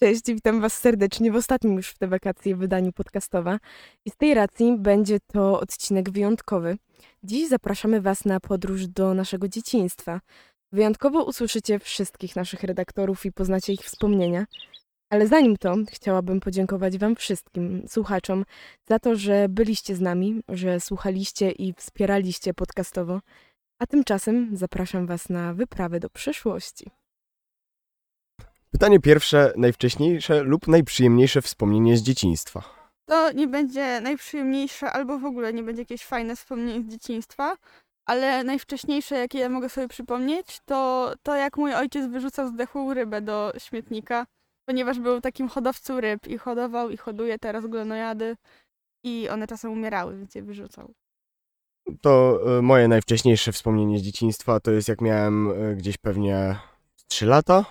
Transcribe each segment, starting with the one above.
Cześć, witam Was serdecznie w ostatnim już w te wakacje wydaniu podcastowa. I z tej racji będzie to odcinek wyjątkowy. Dziś zapraszamy Was na podróż do naszego dzieciństwa. Wyjątkowo usłyszycie wszystkich naszych redaktorów i poznacie ich wspomnienia. Ale zanim to, chciałabym podziękować Wam wszystkim, słuchaczom, za to, że byliście z nami, że słuchaliście i wspieraliście podcastowo. A tymczasem zapraszam Was na wyprawę do przyszłości. Pytanie pierwsze, najwcześniejsze lub najprzyjemniejsze wspomnienie z dzieciństwa. To nie będzie najprzyjemniejsze, albo w ogóle nie będzie jakieś fajne wspomnienie z dzieciństwa, ale najwcześniejsze, jakie ja mogę sobie przypomnieć, to to, jak mój ojciec wyrzucał zdechłą rybę do śmietnika, ponieważ był takim hodowcą ryb i hodował i hoduje teraz glonojady i one czasem umierały, więc je wyrzucał. To e, moje najwcześniejsze wspomnienie z dzieciństwa to jest jak miałem e, gdzieś pewnie 3 lata.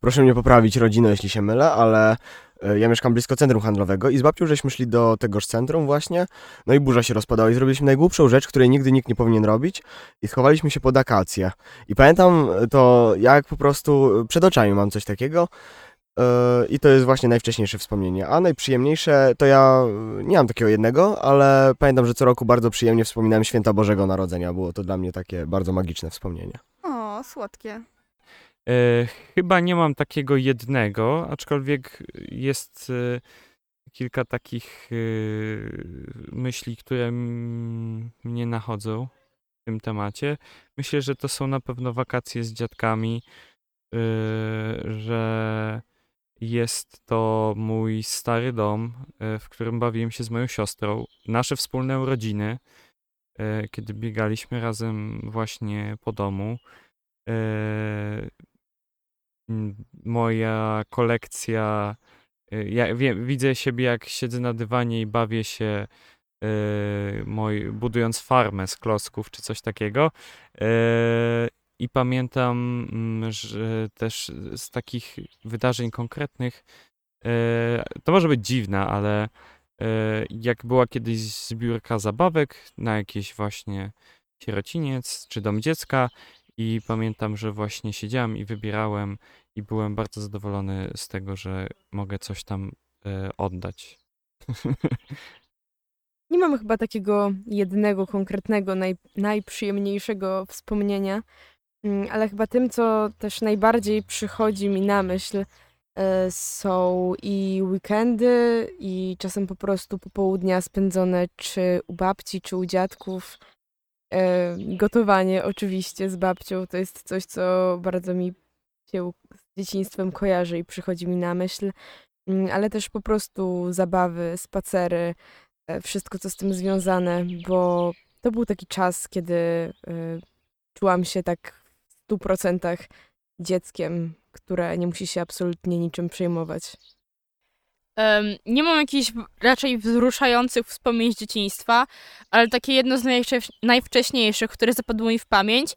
Proszę mnie poprawić rodzinę, jeśli się mylę, ale e, ja mieszkam blisko centrum handlowego i z babcią żeśmy szli do tegoż centrum właśnie, no i burza się rozpadała i zrobiliśmy najgłupszą rzecz, której nigdy nikt nie powinien robić i schowaliśmy się pod akację. I pamiętam to jak po prostu przed oczami mam coś takiego i to jest właśnie najwcześniejsze wspomnienie. A najprzyjemniejsze to ja e, nie mam takiego jednego, ale pamiętam, że co roku bardzo przyjemnie wspominałem święta Bożego Narodzenia. Było to dla mnie takie bardzo magiczne wspomnienie. O, słodkie. E, chyba nie mam takiego jednego, aczkolwiek jest e, kilka takich e, myśli, które m- mnie nachodzą w tym temacie. Myślę, że to są na pewno wakacje z dziadkami, e, że jest to mój stary dom, e, w którym bawiłem się z moją siostrą, nasze wspólne urodziny, e, kiedy biegaliśmy razem właśnie po domu. E, moja kolekcja. Ja wiem, widzę siebie, jak siedzę na dywanie i bawię się, moj, budując farmę z klocków czy coś takiego. I pamiętam, mm, że też z takich wydarzeń konkretnych, y, to może być dziwne, ale y, jak była kiedyś zbiórka zabawek na jakieś właśnie sierociniec czy dom dziecka, i pamiętam, że właśnie siedziałem i wybierałem i byłem bardzo zadowolony z tego, że mogę coś tam e, oddać. Nie mam chyba takiego jednego konkretnego, naj, najprzyjemniejszego wspomnienia, ale chyba tym, co też najbardziej przychodzi mi na myśl, e, są i weekendy, i czasem po prostu popołudnia spędzone czy u babci, czy u dziadków. E, Gotowanie oczywiście z babcią to jest coś, co bardzo mi się z dzieciństwem kojarzy i przychodzi mi na myśl, Mm, ale też po prostu zabawy, spacery, e, wszystko, co z tym związane, bo to był taki czas, kiedy czułam się tak w stu procentach dzieckiem, które nie musi się absolutnie niczym przejmować. Em, nie mam jakichś raczej wzruszających wspomnień z dzieciństwa, ale takie jedno z najwcze- najwcześniejszych, które zapadło mi w pamięć,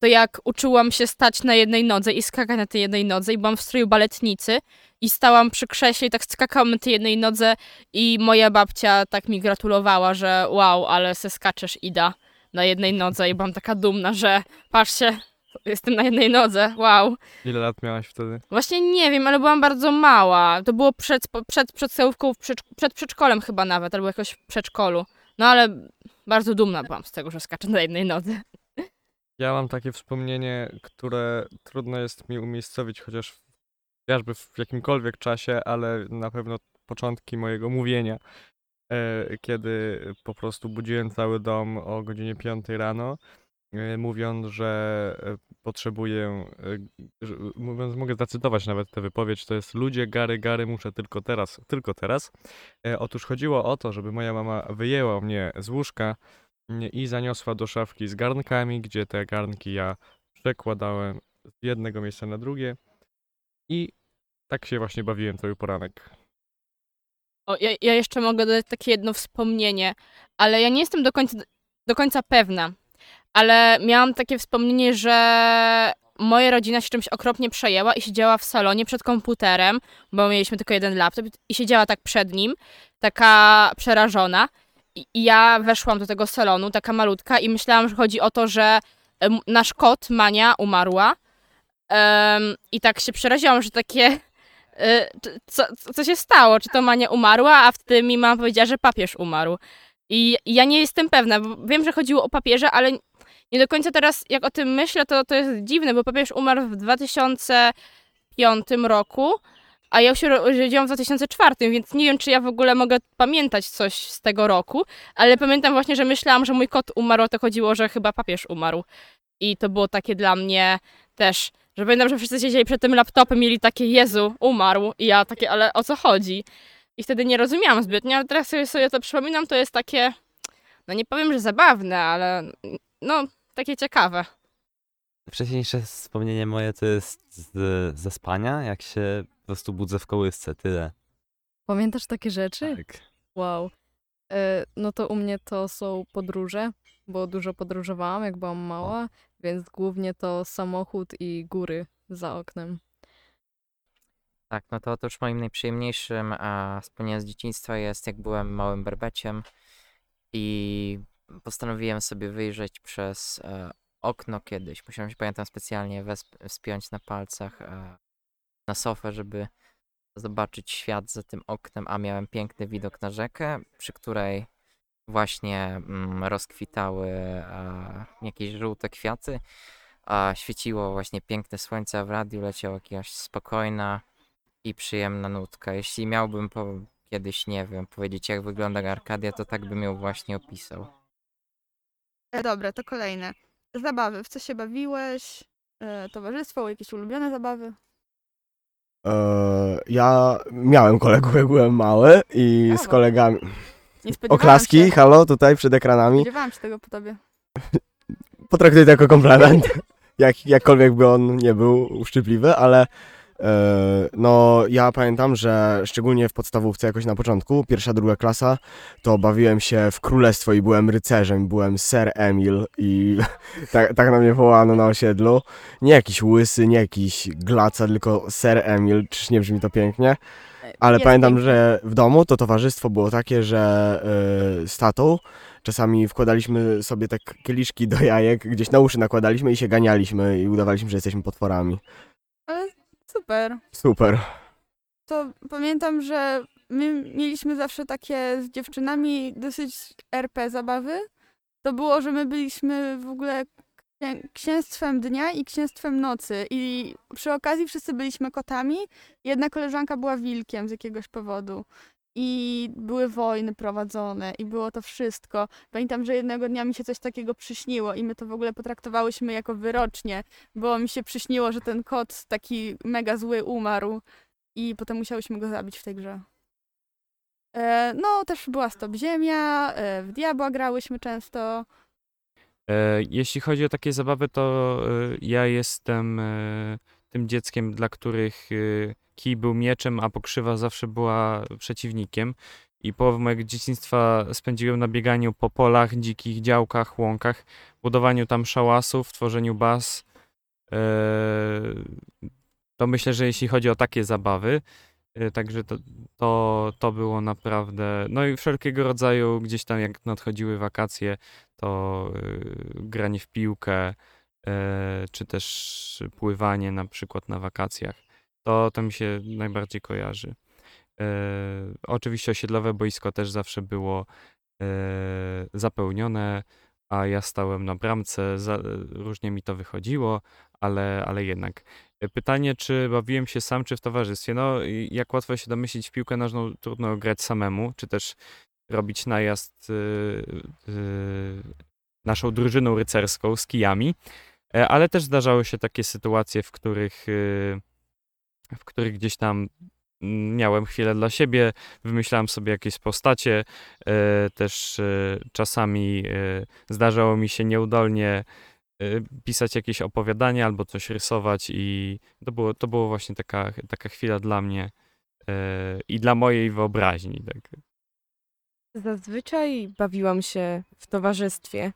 to jak uczyłam się stać na jednej nodze i skakać na tej jednej nodze i byłam w stroju baletnicy i stałam przy krześle i tak skakałam na tej jednej nodze i moja babcia tak mi gratulowała, że wow, ale se skaczesz Ida na jednej nodze i byłam taka dumna, że patrzcie, jestem na jednej nodze, wow. Ile lat miałaś wtedy? Właśnie nie wiem, ale byłam bardzo mała. To było przed, przed przedsełówką, w przedsz- przed przedszkolem chyba nawet, albo jakoś w przedszkolu. No ale bardzo dumna byłam z tego, że skaczę na jednej nodze. Ja mam takie wspomnienie, które trudno jest mi umiejscowić, chociaż chociażby w jakimkolwiek czasie, ale na pewno początki mojego mówienia, e, kiedy po prostu budziłem cały dom o godzinie 5 rano, mówiąc, że e, potrzebuję, e, mówiąc, mogę zacytować nawet tę wypowiedź, to jest ludzie, gary, gary, muszę tylko teraz, tylko teraz. E, Otóż chodziło o to, żeby moja mama wyjęła mnie z łóżka, nie, i zaniosła do szafki z garnkami, gdzie te garnki ja przekładałem z jednego miejsca na drugie i tak się właśnie bawiłem cały poranek. O, ja, ja jeszcze mogę dodać takie jedno wspomnienie, ale ja nie jestem do końca, do końca pewna. Ale miałam takie wspomnienie, że moja rodzina się czymś okropnie przejęła i siedziała w salonie przed komputerem, bo mieliśmy tylko jeden laptop i siedziała tak przed nim, taka przerażona. I, ja weszłam do tego salonu, taka malutka, i myślałam, że chodzi o to, że nasz kot, Mania, umarła. Em, I tak się przeraziłam, że takie. czy- co, co się stało? Czy to Mania umarła? A wtedy mi mama powiedziała, że papież umarł. I ja nie jestem pewna, bo wiem, że chodziło o papieża, ale nie do końca teraz, jak o tym myślę, to, to jest dziwne, bo papież umarł w 2005 roku, a ja się urodziłam w 2004, więc nie wiem, czy ja w ogóle mogę pamiętać coś z tego roku, ale pamiętam właśnie, że myślałam, że mój kot umarł, a to chodziło, że chyba papież umarł. I to było takie dla mnie też, że pamiętam, że wszyscy siedzieli przed tym laptopem, mieli takie, Jezu, umarł. I ja takie, ale o co chodzi? I wtedy nie rozumiałam zbytnio, ale teraz sobie, sobie to przypominam, to jest takie, no nie powiem, że zabawne, ale no, takie ciekawe. Wcześniejsze wspomnienie moje to jest z, ze spania, jak się po prostu budzę w kołysce, tyle. Pamiętasz takie rzeczy? Tak. Wow. E, no to u mnie to są podróże, bo dużo podróżowałam, jak byłam mała, więc głównie to samochód i góry za oknem. Tak, no to otóż moim najprzyjemniejszym e, wspomnieniem z dzieciństwa jest, jak byłem małym berbeciem i postanowiłem sobie wyjrzeć przez e, okno kiedyś. Musiałem się, pamiętam, specjalnie wspiąć na palcach e, na sofę, żeby zobaczyć świat za tym oknem, a miałem piękny widok na rzekę, przy której właśnie mm, rozkwitały e, jakieś żółte kwiaty, a świeciło właśnie piękne słońce, a w radiu leciała jakaś spokojna i przyjemna nutka. Jeśli miałbym po, kiedyś, nie wiem, powiedzieć jak wygląda Arkadia, to tak bym ją właśnie opisał. E, dobra, to kolejne. Zabawy. W co się bawiłeś? E, towarzystwo, jakieś ulubione zabawy? E, ja miałem kolegów, jak byłem mały i z Brawo. kolegami... Nie spodziewałam Oklaski, się. halo, tutaj przed ekranami. Spodziewałam się tego po tobie. potraktuję to jako komplement. Jak, jakkolwiek by on nie był uszczypliwy, ale no ja pamiętam, że szczególnie w podstawówce jakoś na początku, pierwsza, druga klasa, to bawiłem się w królestwo i byłem rycerzem, byłem Sir Emil i tak, tak na mnie wołano na osiedlu. Nie jakiś łysy, nie jakiś glaca, tylko Sir Emil, czyż nie brzmi to pięknie? Ale Jest pamiętam, pięknie. że w domu to towarzystwo było takie, że y, z tatą czasami wkładaliśmy sobie tak kieliszki do jajek, gdzieś na uszy nakładaliśmy i się ganialiśmy i udawaliśmy, że jesteśmy potworami. Ale super. Super. To pamiętam, że my mieliśmy zawsze takie z dziewczynami dosyć RP zabawy. To było, że my byliśmy w ogóle księ- księstwem dnia i księstwem nocy. I przy okazji wszyscy byliśmy kotami. Jedna koleżanka była wilkiem z jakiegoś powodu. I były wojny prowadzone, i było to wszystko. Pamiętam, że jednego dnia mi się coś takiego przyśniło, i my to w ogóle potraktowałyśmy jako wyrocznie, bo mi się przyśniło, że ten kot taki mega zły umarł i potem musiałyśmy go zabić w tej grze. E, no, też była Stop Ziemia, e, w Diabła grałyśmy często. E, Jeśli chodzi o takie zabawy, to e, ja jestem e, tym dzieckiem, dla których e, kij był mieczem, a pokrzywa zawsze była przeciwnikiem. I połowę mojego dzieciństwa spędziłem na bieganiu po polach, dzikich działkach, łąkach, budowaniu tam szałasów, tworzeniu baz. E, To myślę, że jeśli chodzi o takie zabawy, e, także to, to, to było naprawdę. No i wszelkiego rodzaju, gdzieś tam jak nadchodziły wakacje, to y, granie w piłkę, e, czy też pływanie na przykład na wakacjach. To, to mi się najbardziej kojarzy. E, oczywiście osiedlowe boisko też zawsze było e, zapełnione, a ja stałem na bramce. Za, różnie mi to wychodziło, ale, ale jednak. E, Pytanie, czy bawiłem się sam, czy w towarzystwie? No, jak łatwo się domyślić, w piłkę nożną trudno grać samemu, czy też robić najazd naszą drużyną rycerską z kijami, E, ale też zdarzały się takie sytuacje, w których, y, w których gdzieś tam miałem chwilę dla siebie, wymyślałem sobie jakieś postacie, e, też e, czasami e, zdarzało mi się nieudolnie e, pisać jakieś opowiadania albo coś rysować i to było, to było właśnie taka, taka chwila dla mnie e, i dla mojej wyobraźni. Tak. Zazwyczaj bawiłam się w towarzystwie.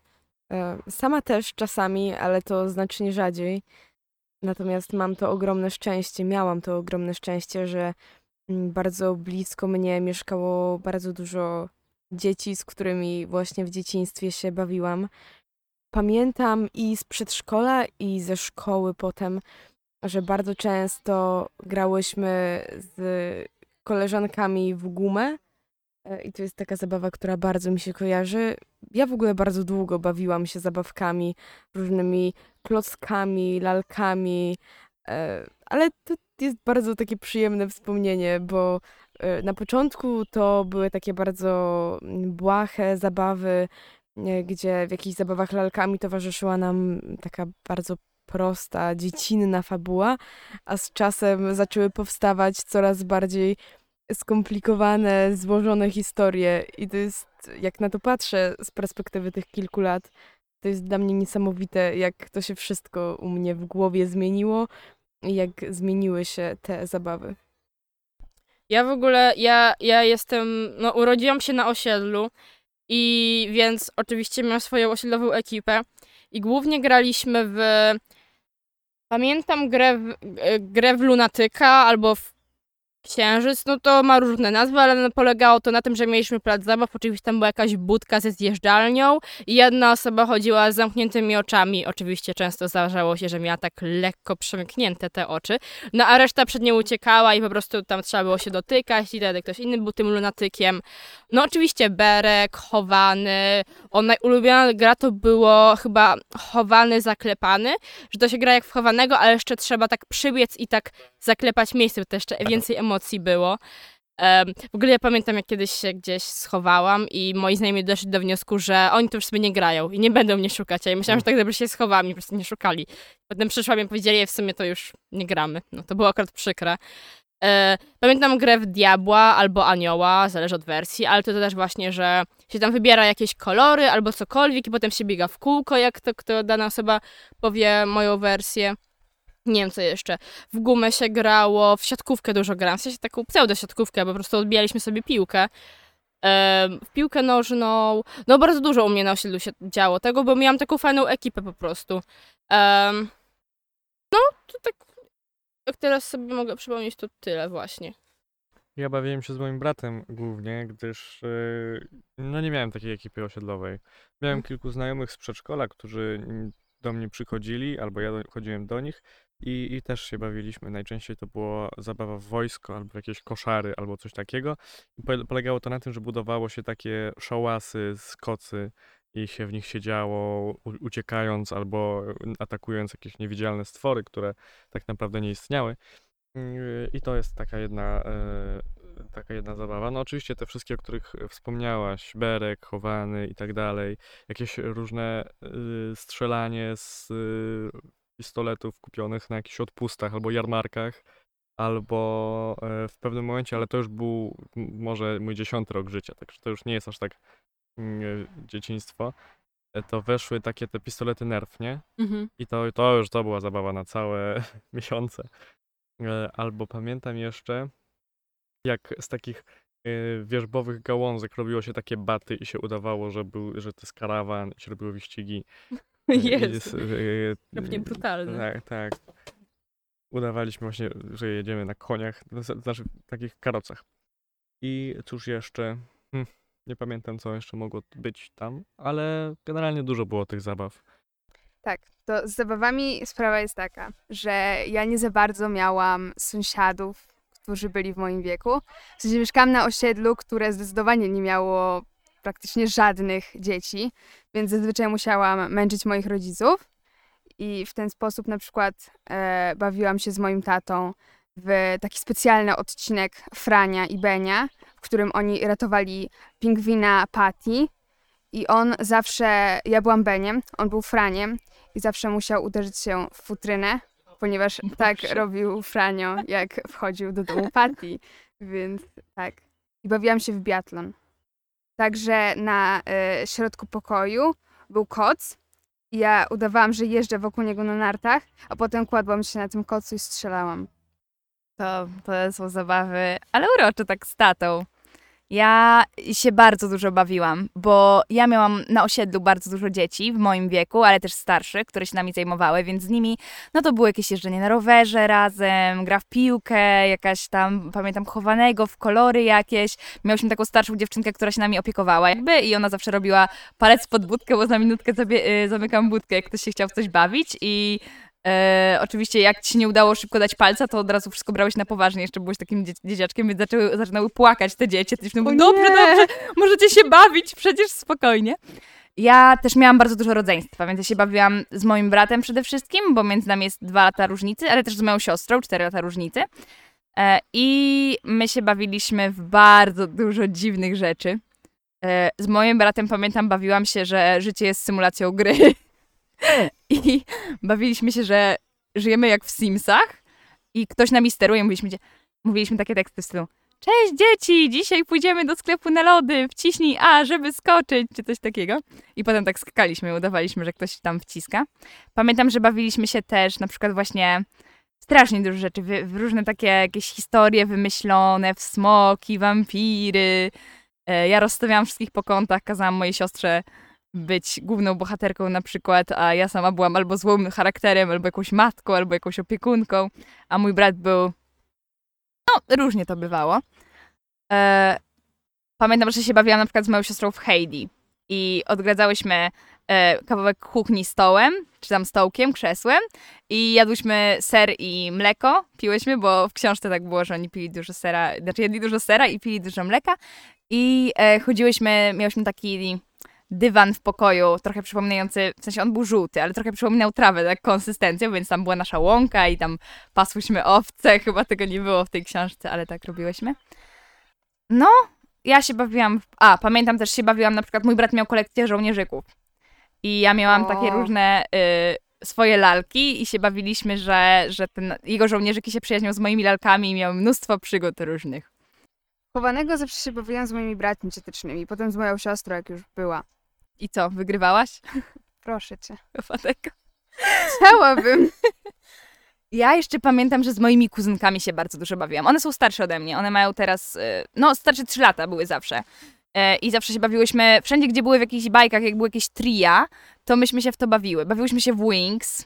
E, Sama też czasami, ale to znacznie rzadziej. Natomiast mam to ogromne szczęście, miałam to ogromne szczęście, że mm, bardzo blisko mnie mieszkało bardzo dużo dzieci, z którymi właśnie w dzieciństwie się bawiłam. Pamiętam i z przedszkola, i ze szkoły potem że bardzo często grałyśmy z koleżankami w gumę. E, I to jest taka zabawa, która bardzo mi się kojarzy. Ja w ogóle bardzo długo bawiłam się zabawkami, różnymi klockami, lalkami, e, ale to jest bardzo takie przyjemne wspomnienie, bo e, na początku to były takie bardzo mm, błahe zabawy, gdzie w jakichś zabawach lalkami towarzyszyła nam taka bardzo prosta, dziecinna fabuła, a z czasem zaczęły powstawać coraz bardziej skomplikowane, złożone historie i to jest, jak na to patrzę z perspektywy tych kilku lat, to jest dla mnie niesamowite, jak to się wszystko u mnie w głowie zmieniło i jak zmieniły się te zabawy. Ja w ogóle, ja, ja jestem, no urodziłam się na osiedlu i więc oczywiście miałam swoją osiedlową ekipę i głównie graliśmy w, pamiętam grę w, e, grę w Lunatyka albo w Księżyc, no to ma różne nazwy, ale polegało to na tym, że mieliśmy plac zabaw, oczywiście tam była jakaś budka ze zjeżdżalnią i jedna osoba chodziła z zamkniętymi oczami. Oczywiście często zdarzało się, że miała tak lekko przemknięte te oczy, no a reszta przed nią uciekała i po prostu tam trzeba było się dotykać i wtedy ktoś inny był tym lunatykiem. No oczywiście Berek, Chowany, o najulubiona gra to było chyba Chowany, Zaklepany, że to się gra jak w chowanego, ale jeszcze trzeba tak przybiec i tak zaklepać miejsce, bo to jeszcze więcej emocji było. Em, w ogóle ja pamiętam, jak kiedyś się gdzieś schowałam i moi znajomi doszli do wniosku, że oni to już sobie nie grają i nie będą mnie szukać. Ja myślałam, że tak dobrze się schowałam i po prostu nie szukali. Potem przyszłam i powiedzieli, że w sumie to już nie gramy. No to było akurat przykre. E, pamiętam grę w Diabła albo Anioła, zależy od wersji, ale to też właśnie, że się tam wybiera jakieś kolory albo cokolwiek i potem się biega w kółko, jak to kto dana osoba powie moją wersję. Nie wiem co jeszcze. W gumę się grało, w siatkówkę dużo grałam, w sensie taką pseudo-siatkówkę, bo po prostu odbijaliśmy sobie piłkę. Em, w piłkę nożną. No bardzo dużo u mnie na osiedlu się działo tego, bo miałam taką fajną ekipę po prostu. Em, no, to tak jak teraz sobie mogę przypomnieć, to tyle właśnie. Ja bawiłem się z moim bratem głównie, gdyż yy, no nie miałem takiej ekipy osiedlowej. Miałem kilku znajomych z przedszkola, którzy do mnie przychodzili, albo ja do, chodziłem do nich i, i też się bawiliśmy. Najczęściej to była zabawa w wojsko, albo jakieś koszary, albo coś takiego. Polegało to na tym, że budowało się takie szałasy z kocy i się w nich siedziało, uciekając albo atakując jakieś niewidzialne stwory, które tak naprawdę nie istniały. Yy, I to jest taka jedna, e, taka jedna zabawa. No oczywiście te wszystkie, o których wspomniałaś, berek, chowany i tak dalej, jakieś różne y, strzelanie z pistoletów kupionych na jakichś odpustach albo jarmarkach, albo e, w pewnym momencie, ale to już był może mój dziesiąty rok życia, także to już nie jest aż tak mm, dzieciństwo. e, To weszły takie te pistolety Nerf, nie? Mhm. I to, to już to była zabawa na całe miesiące. E, Albo pamiętam jeszcze, jak z takich e, wierzbowych gałązek robiło się takie baty i się udawało, że, był, że to jest karawan i się robiło wyścigi. E, i Jezu. z- e, Okropnie brutalne. Tak, tak. Udawaliśmy właśnie, że jedziemy na koniach, znaczy w takich karocach. I cóż jeszcze, hm, nie pamiętam co jeszcze mogło być tam, ale generalnie dużo było tych zabaw. Tak, to z zabawami sprawa jest taka, że ja nie za bardzo miałam sąsiadów, którzy byli w moim wieku. W sensie mieszkałam na osiedlu, które zdecydowanie nie miało praktycznie żadnych dzieci, więc zazwyczaj musiałam męczyć moich rodziców i w ten sposób na przykład e, bawiłam się z moim tatą w taki specjalny odcinek Frania i Benia, w którym oni ratowali pingwina Patty i on zawsze, ja byłam Beniem, on był Franiem i zawsze musiał uderzyć się w futrynę, ponieważ tak robił Franio, jak wchodził do domu Patty, więc tak. I bawiłam się w biatlon. Także na e, środku pokoju był koc ja udawałam, że jeżdżę wokół niego na nartach, a potem kładłam się na tym kocu i strzelałam. To, to są zabawy, ale urocze tak z tatą. Ja się bardzo dużo bawiłam, bo ja miałam na osiedlu bardzo dużo dzieci w moim wieku, ale też starszych, które się nami zajmowały, więc z nimi, no to było jakieś jeżdżenie na rowerze razem, gra w piłkę, jakaś tam, pamiętam, chowanego w kolory jakieś. Miałyśmy taką starszą dziewczynkę, która się nami opiekowała jakby i ona zawsze robiła palec pod budkę, bo za minutkę sobie y, zamykam budkę, jak ktoś się chciał w coś bawić i E, oczywiście jak ci się nie udało szybko dać palca, to od razu wszystko brałeś na poważnie, jeszcze byłeś takim dzie- dzieciaczkiem, więc zaczęły, zaczynały płakać te dzieci. Ty mówisz, dobrze, nie! dobrze, możecie się bawić, przecież spokojnie. Ja też miałam bardzo dużo rodzeństwa, więc ja się bawiłam z moim bratem przede wszystkim, bo między nami jest dwa lata różnicy, ale też z moją siostrą, cztery lata różnicy. E, I my się bawiliśmy w bardzo dużo dziwnych rzeczy. E, Z moim bratem pamiętam, bawiłam się, że życie jest symulacją gry. I bawiliśmy się, że żyjemy jak w Simsach i ktoś nami steruje. Mówiliśmy, mówiliśmy takie teksty w stylu Cześć dzieci, dzisiaj pójdziemy do sklepu na lody, wciśnij A, żeby skoczyć, czy coś takiego. I potem tak skakaliśmy, udawaliśmy, że ktoś tam wciska. Pamiętam, że bawiliśmy się też na przykład właśnie strasznie dużo rzeczy, w, w różne takie jakieś historie wymyślone, w smoki, wampiry. E, Ja rozstawiałam wszystkich po kątach, kazałam mojej siostrze być główną bohaterką na przykład, a ja sama byłam albo złym charakterem, albo jakąś matką, albo jakąś opiekunką, a mój brat był... No, różnie to bywało. E, pamiętam, że się bawiłam na przykład z moją siostrą w Heidi i odgradzałyśmy e, kawałek kuchni stołem, czy tam stołkiem, krzesłem i jadłyśmy ser i mleko, piłyśmy, bo w książce tak było, że oni pili dużo sera, znaczy jedli dużo sera i pili dużo mleka i e, chodziłyśmy, miałyśmy taki dywan w pokoju, trochę przypominający, w sensie on był żółty, ale trochę przypominał trawę, tak konsystencją, więc tam była nasza łąka i tam pasłyśmy owce, chyba tego nie było w tej książce, ale tak robiłyśmy. No, ja się bawiłam, w... a pamiętam też się bawiłam, na przykład mój brat miał kolekcję żołnierzyków i ja miałam O. takie różne y, swoje lalki i się bawiliśmy, że, że ten, jego żołnierzyki się przyjaźnią z moimi lalkami i miały mnóstwo przygód różnych. Chowanego zawsze się bawiłam z moimi braćmi ciotecznymi, potem z moją siostrą, jak już była. I co, wygrywałaś? Proszę cię. Fateko. Chciałabym. Ja jeszcze pamiętam, że z moimi kuzynkami się bardzo dużo bawiłam. One są starsze ode mnie. One mają teraz, y, no starsze 3 lata były zawsze. E, I zawsze się bawiłyśmy, wszędzie gdzie były w jakichś bajkach, jak były jakieś tria, to myśmy się w to bawiły. Bawiłyśmy się w Wings.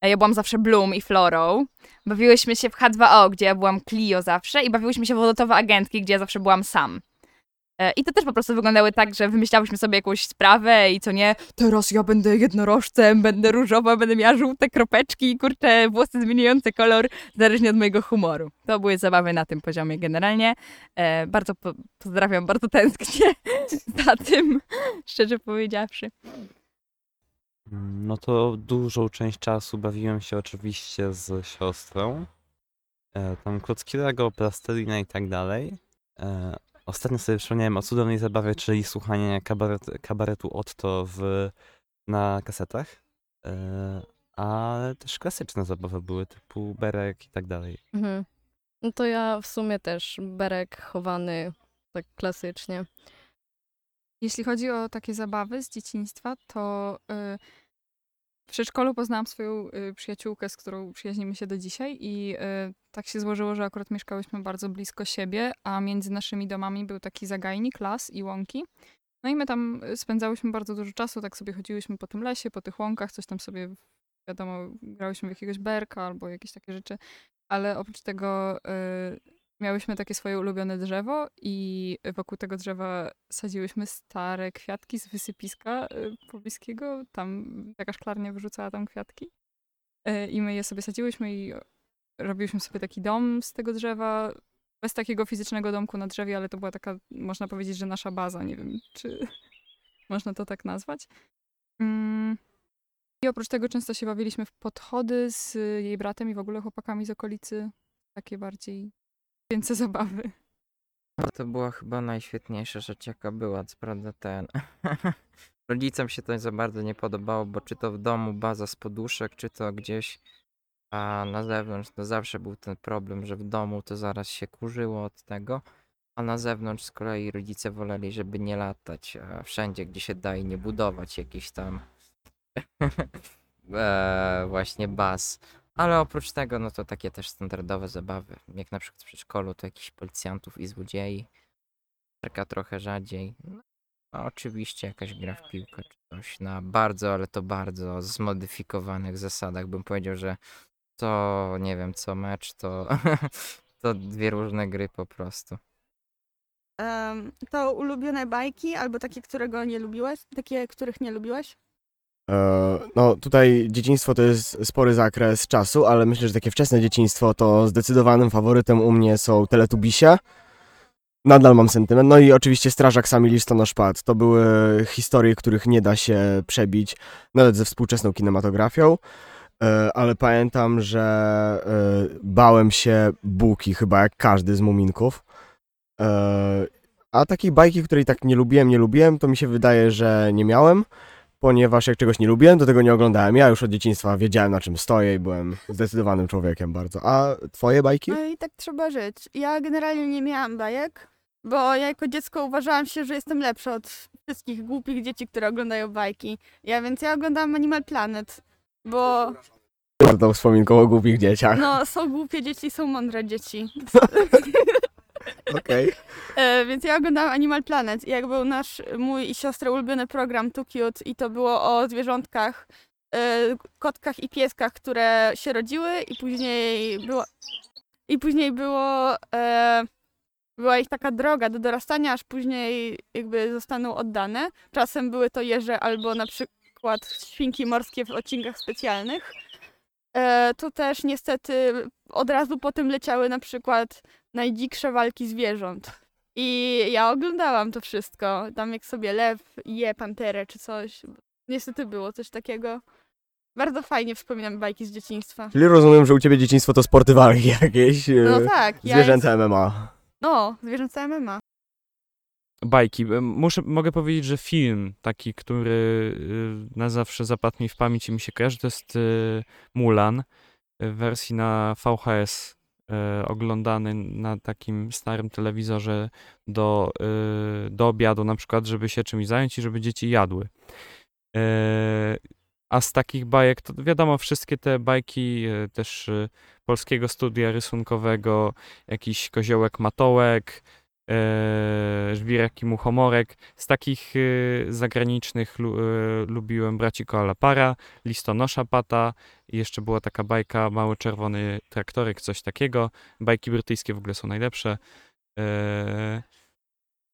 E, Ja byłam zawsze Bloom i Florą. Bawiłyśmy się w H2O, gdzie ja byłam Clio zawsze. I bawiłyśmy się w Wodotowe Agentki, gdzie ja zawsze byłam Sam. E, I to też po prostu wyglądały tak, że wymyślałyśmy sobie jakąś sprawę i co nie, teraz ja będę jednorożcem, będę różowa, będę miała żółte kropeczki i kurczę, włosy zmieniające kolor, zależnie od mojego humoru. To były zabawy na tym poziomie generalnie. E, bardzo po pozdrawiam, bardzo tęsknię za tym, szczerze powiedziawszy. No to dużą część czasu bawiłem się oczywiście z siostrą. E, tam klocki Lego, plastelina i tak dalej. E, ostatnio sobie przypomniałem o cudownej zabawie, czyli słuchanie kabaret, kabaretu Otto w, na kasetach. E, ale też klasyczne zabawy były, typu Berek i tak dalej. Mhm. No to ja w sumie też berek chowany tak klasycznie. Jeśli chodzi o takie zabawy z dzieciństwa, to y, w przedszkolu poznałam swoją y, przyjaciółkę, z którą przyjaźnimy się do dzisiaj i y, tak się złożyło, że akurat mieszkałyśmy bardzo blisko siebie, a między naszymi domami był taki zagajnik, las i łąki. No i my tam y, spędzałyśmy bardzo dużo czasu, tak sobie chodziłyśmy po tym lesie, po tych łąkach, coś tam sobie, wiadomo, grałyśmy w jakiegoś berka albo jakieś takie rzeczy, ale oprócz tego miałyśmy takie swoje ulubione drzewo i wokół tego drzewa sadziłyśmy stare kwiatki z wysypiska y, pobliskiego. Tam taka szklarnia wyrzucała tam kwiatki. Y, I my je sobie sadziłyśmy i robiłyśmy sobie taki dom z tego drzewa. Bez takiego fizycznego domku na drzewie, ale to była taka, można powiedzieć, że nasza baza. Nie wiem, czy można to tak nazwać. Mm. I oprócz tego często się bawiliśmy w podchody z jej bratem i w ogóle chłopakami z okolicy. Takie bardziej więcej zabawy. To była chyba najświetniejsza rzecz, jaka była, co prawda ten. Rodzicom się to za bardzo nie podobało, bo czy to w domu baza z poduszek, czy to gdzieś a na zewnątrz, to zawsze był ten problem, że w domu to zaraz się kurzyło od tego, a na zewnątrz z kolei rodzice woleli, żeby nie latać, wszędzie, gdzie się da i nie budować jakiś tam e, właśnie baz. Ale oprócz tego, no to takie też standardowe zabawy, jak na przykład w przedszkolu, to jakichś policjantów i złodziei. Taka trochę rzadziej. No, a oczywiście jakaś gra w piłkę czy coś na bardzo, ale to bardzo zmodyfikowanych zasadach. Bym powiedział, że to, nie wiem, co mecz, to, to dwie różne gry po prostu. To ulubione bajki albo takie, którego nie lubiłeś? Takie, których nie lubiłeś? E, No tutaj dzieciństwo to jest spory zakres czasu, ale myślę, że takie wczesne dzieciństwo to zdecydowanym faworytem u mnie są Teletubisie. Nadal mam sentyment. No i oczywiście Strażak Sami Listonosz-Pat. To były historie, których nie da się przebić nawet ze współczesną kinematografią. E, Ale pamiętam, że e, bałem się Buki chyba jak każdy z Muminków. A takiej bajki, której tak nie lubiłem, nie lubiłem, to mi się wydaje, że nie miałem ponieważ jak czegoś nie lubiłem, to tego nie oglądałem. Ja już od dzieciństwa wiedziałem na czym stoję i byłem zdecydowanym człowiekiem bardzo. A twoje bajki? No i tak trzeba żyć. Ja generalnie nie miałam bajek, bo ja jako dziecko uważałam się, że jestem lepsza od wszystkich głupich dzieci, które oglądają bajki. Ja więc ja oglądałam Animal Planet, bo Bardzo wspominką o głupich dzieciach. no są głupie dzieci, są mądre dzieci. Okej. E, więc ja oglądałam Animal Planet i jak był nasz, mój i siostry ulubiony program Too Cute i to było o zwierzątkach, e, kotkach i pieskach, które się rodziły i później było, i później było, e, była ich taka droga do dorastania, aż później jakby zostaną oddane. Czasem były to jeże albo na przykład świnki morskie w odcinkach specjalnych. E, to też niestety od razu potem leciały na przykład najdziksze walki zwierząt. I ja oglądałam to wszystko. Tam jak sobie lew je panterę czy coś. Niestety było coś takiego. Bardzo fajnie wspominam bajki z dzieciństwa. Czyli rozumiem, że u ciebie dzieciństwo to sporty walki jakieś. e, No tak. Ja Zwierzęta MMA. No, zwierzęce MMA. Bajki. E, Muszę, mogę powiedzieć, że film taki, który y, na zawsze zapadł mi w pamięć i mi się kojarzy, to jest Mulan w wersji na VHS oglądany na takim starym telewizorze do, y, do obiadu na przykład, żeby się czymś zająć i żeby dzieci jadły. E, A z takich bajek, to wiadomo, wszystkie te bajki e, też e, polskiego studia rysunkowego, jakiś koziołek matołek, e, żwirek i muchomorek. Z takich e, zagranicznych lu, e, lubiłem Braci Koalapara, Listonosza Pata jeszcze była taka bajka Mały Czerwony Traktorek, coś takiego. Bajki brytyjskie w ogóle są najlepsze.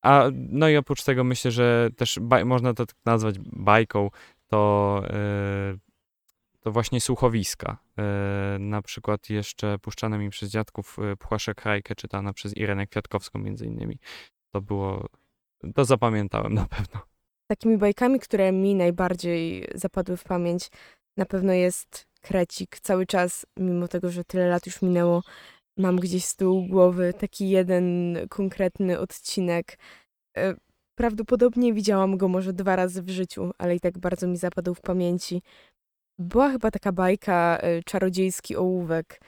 A no i oprócz tego myślę, że też baj, można to tak nazwać bajką, to, to właśnie słuchowiska. E, na przykład jeszcze puszczane mi przez dziadków e, Płaszek Krajkę, czytana przez Irenę Kwiatkowską między innymi. To było, to zapamiętałem na pewno. Takimi bajkami, które mi najbardziej zapadły w pamięć, na pewno jest Krecik. Cały czas, mimo tego, że tyle lat już minęło, mam gdzieś z tyłu głowy taki jeden konkretny odcinek. E, Prawdopodobnie widziałam go może dwa razy w życiu, ale i tak bardzo mi zapadł w pamięci. Była chyba taka bajka e, Czarodziejski ołówek.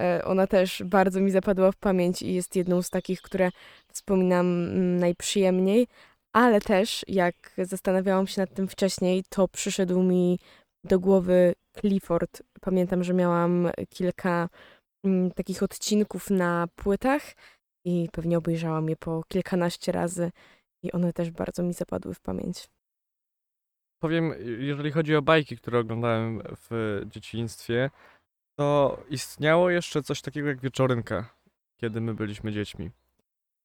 E, Ona też bardzo mi zapadła w pamięć i jest jedną z takich, które wspominam mm, najprzyjemniej, ale też jak zastanawiałam się nad tym wcześniej, to przyszedł mi do głowy Clifford. Pamiętam, że miałam kilka mm, takich odcinków na płytach i pewnie obejrzałam je po kilkanaście razy i one też bardzo mi zapadły w pamięć. Powiem, jeżeli chodzi o bajki, które oglądałem w dzieciństwie, to istniało jeszcze coś takiego jak wieczorynka, kiedy my byliśmy dziećmi.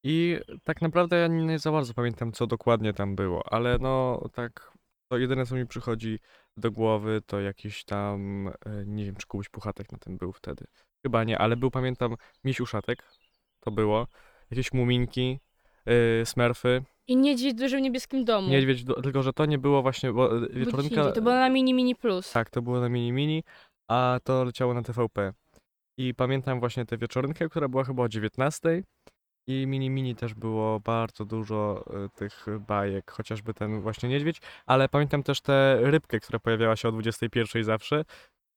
I tak naprawdę ja nie za bardzo pamiętam, co dokładnie tam było, ale no tak, to jedyne, co mi przychodzi do głowy, to jakiś tam, e, nie wiem, czy Kubuś Puchatek na tym był wtedy. Chyba nie, ale był, pamiętam, Miś Uszatek, to było, jakieś muminki, yy, smerfy, I niedźwiedź w dużym niebieskim domu. niedźwiedź, do- tylko że to nie było właśnie, bo e, gdzieś indziej, To było na Mini Mini Plus. Tak, to było na Mini Mini, a to leciało na TVP. I pamiętam właśnie tę wieczorynkę, która była chyba o 19. I Mini Mini też było bardzo dużo e, tych bajek, chociażby ten właśnie niedźwiedź, ale pamiętam też tę rybkę, która pojawiała się o 21 zawsze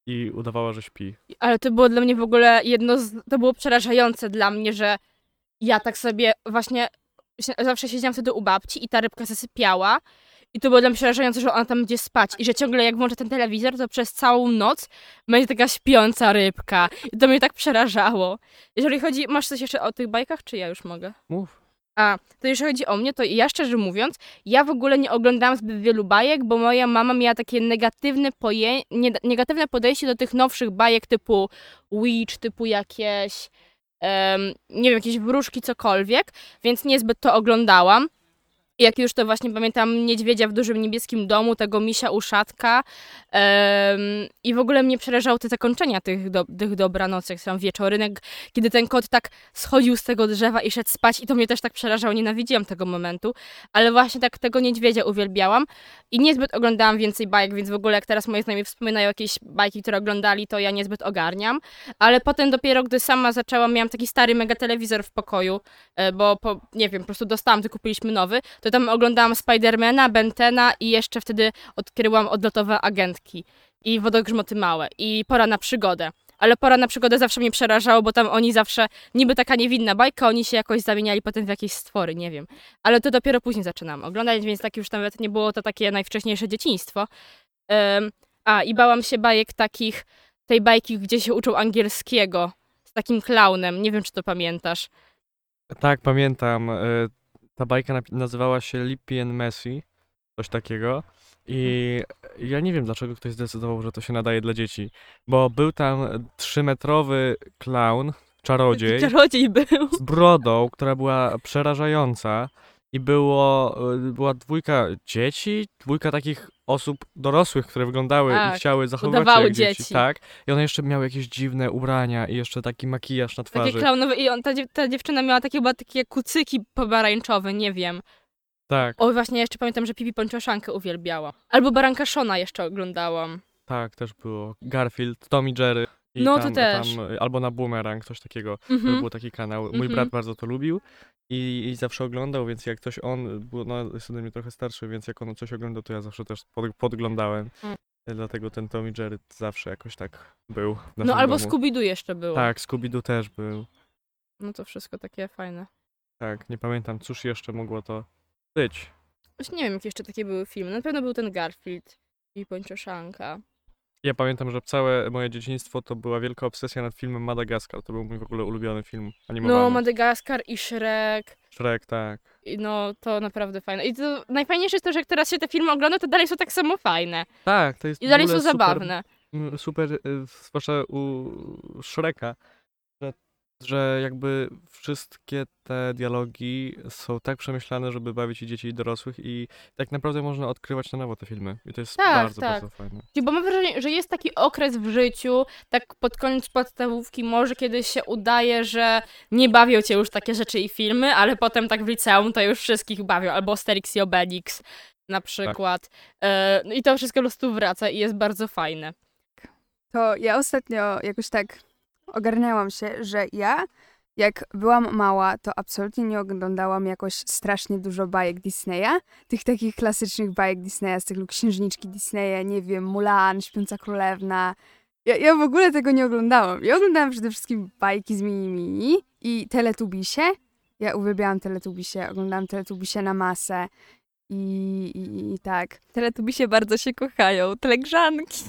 i udawała, że śpi. Ale to było dla mnie w ogóle jedno z... To było przerażające dla mnie, że ja tak sobie właśnie zawsze siedziałam wtedy u babci i ta rybka zasypiała i to było dla mnie przerażające, że ona tam będzie spać i że ciągle jak włączę ten telewizor, to przez całą noc będzie taka śpiąca rybka i to mnie tak przerażało. Jeżeli chodzi... Masz coś jeszcze o tych bajkach, czy ja już mogę? Mów. A, to jeżeli chodzi o mnie, to ja szczerze mówiąc, ja w ogóle nie oglądałam zbyt wielu bajek, bo moja mama miała takie negatywne, poje... nie- negatywne podejście do tych nowszych bajek typu Witch, typu jakieś, nie wiem, jakieś wróżki, cokolwiek, więc niezbyt to oglądałam. Jak już to właśnie pamiętam niedźwiedzia w dużym niebieskim domu, tego misia uszatka i w ogóle mnie przerażały te zakończenia tych, do, tych dobranocek, tam wieczorynek, kiedy ten kot tak schodził z tego drzewa i szedł spać i to mnie też tak przerażało, nienawidziłam tego momentu, ale właśnie tak tego niedźwiedzia uwielbiałam i niezbyt oglądałam więcej bajek, więc w ogóle jak teraz moi znajomi wspominają jakieś bajki, które oglądali, to ja niezbyt ogarniam, ale potem dopiero, gdy sama zaczęłam, miałam taki stary mega telewizor w pokoju, e, bo po, nie wiem, po prostu dostałam, to kupiliśmy nowy, to tam oglądałam Spidermana, Bentena i jeszcze wtedy odkryłam odlotowe agentki i wodogrzmoty małe i pora na przygodę. Ale pora na przygodę zawsze mnie przerażało, bo tam oni zawsze, niby taka niewinna bajka, oni się jakoś zamieniali potem w jakieś stwory, nie wiem. Ale to dopiero później zaczynam oglądać, więc tak już nawet nie było to takie najwcześniejsze dzieciństwo. Em, a, i bałam się bajek takich, tej bajki, gdzie się uczą angielskiego, z takim klaunem, nie wiem, czy to pamiętasz. Tak, pamiętam. Ta bajka nazywała się Lippy and Messi, coś takiego. I ja nie wiem, dlaczego ktoś zdecydował, że to się nadaje dla dzieci. Bo był tam trzymetrowy clown, czarodziej, Czarodziej był. z brodą, która była przerażająca. I było, e, była dwójka dzieci, dwójka takich osób dorosłych, które wyglądały Tak, i chciały zachowywać się jak dzieci. dzieci. Tak. I one jeszcze miały jakieś dziwne ubrania i jeszcze taki makijaż na twarzy. Takie klaunowe i on, ta, ta dziewczyna miała takie chyba takie kucyki pomarańczowe, nie wiem. Tak, O, właśnie jeszcze pamiętam, że Pipi Pończoszankę uwielbiała. Albo Baranka Szona jeszcze oglądałam. tak, też było. Garfield, Tom i Jerry. I No, to tam, też. Tam, y, albo na Boomerang, coś takiego. To Mhm. był taki kanał. Mój Mhm. brat bardzo to lubił i, i zawsze oglądał, więc jak ktoś on, był, no, jest ode mnie trochę starszy, więc jak on coś oglądał, to ja zawsze też pod, podglądałem. Mm. Y, Dlatego ten Tom i Jerry zawsze jakoś tak był w No albo domu. Scooby-Doo jeszcze było. Tak, Scooby-Doo też był. No to wszystko takie fajne. Tak, nie pamiętam, cóż jeszcze mogło to być. Już nie wiem, jakie jeszcze takie były filmy. Na pewno był ten Garfield i Pończoszanka. Ja pamiętam, że całe moje dzieciństwo to była wielka obsesja nad filmem Madagaskar. To był mój w ogóle ulubiony film animowany. No, Madagaskar i Shrek. Shrek, tak. I no, to naprawdę fajne. I to najfajniejsze jest to, że jak teraz się te filmy ogląda, to dalej są tak samo fajne. Tak, to jest I dalej są super- zabawne. Super, y, zwłaszcza u Shreka, że, jakby wszystkie te dialogi są tak przemyślane, żeby bawić i dzieci i dorosłych i tak naprawdę można odkrywać na nowo te filmy. I to jest Tak, bardzo, tak. bardzo fajne. Bo mam wrażenie, że jest taki okres w życiu, tak pod koniec podstawówki może kiedy się udaje, że nie bawią cię już takie rzeczy i filmy, ale potem tak w liceum to już wszystkich bawią, albo Asterix i Obelix na przykład. E, no I to wszystko po prostu wraca i jest bardzo fajne. To ja ostatnio jakoś tak ogarniałam się, że ja, jak byłam mała, to absolutnie nie oglądałam jakoś strasznie dużo bajek Disneya. Tych takich klasycznych bajek Disneya, z tych księżniczki Disneya, nie wiem, Mulan, Śpiąca Królewna. Ja, ja w ogóle tego nie oglądałam. Ja oglądałam przede wszystkim bajki z Mini Mini i Teletubisie. Ja uwielbiałam Teletubisie, oglądałam Teletubisie na masę. I, i, i tak. Teletubisie bardzo się kochają, telegrzanki.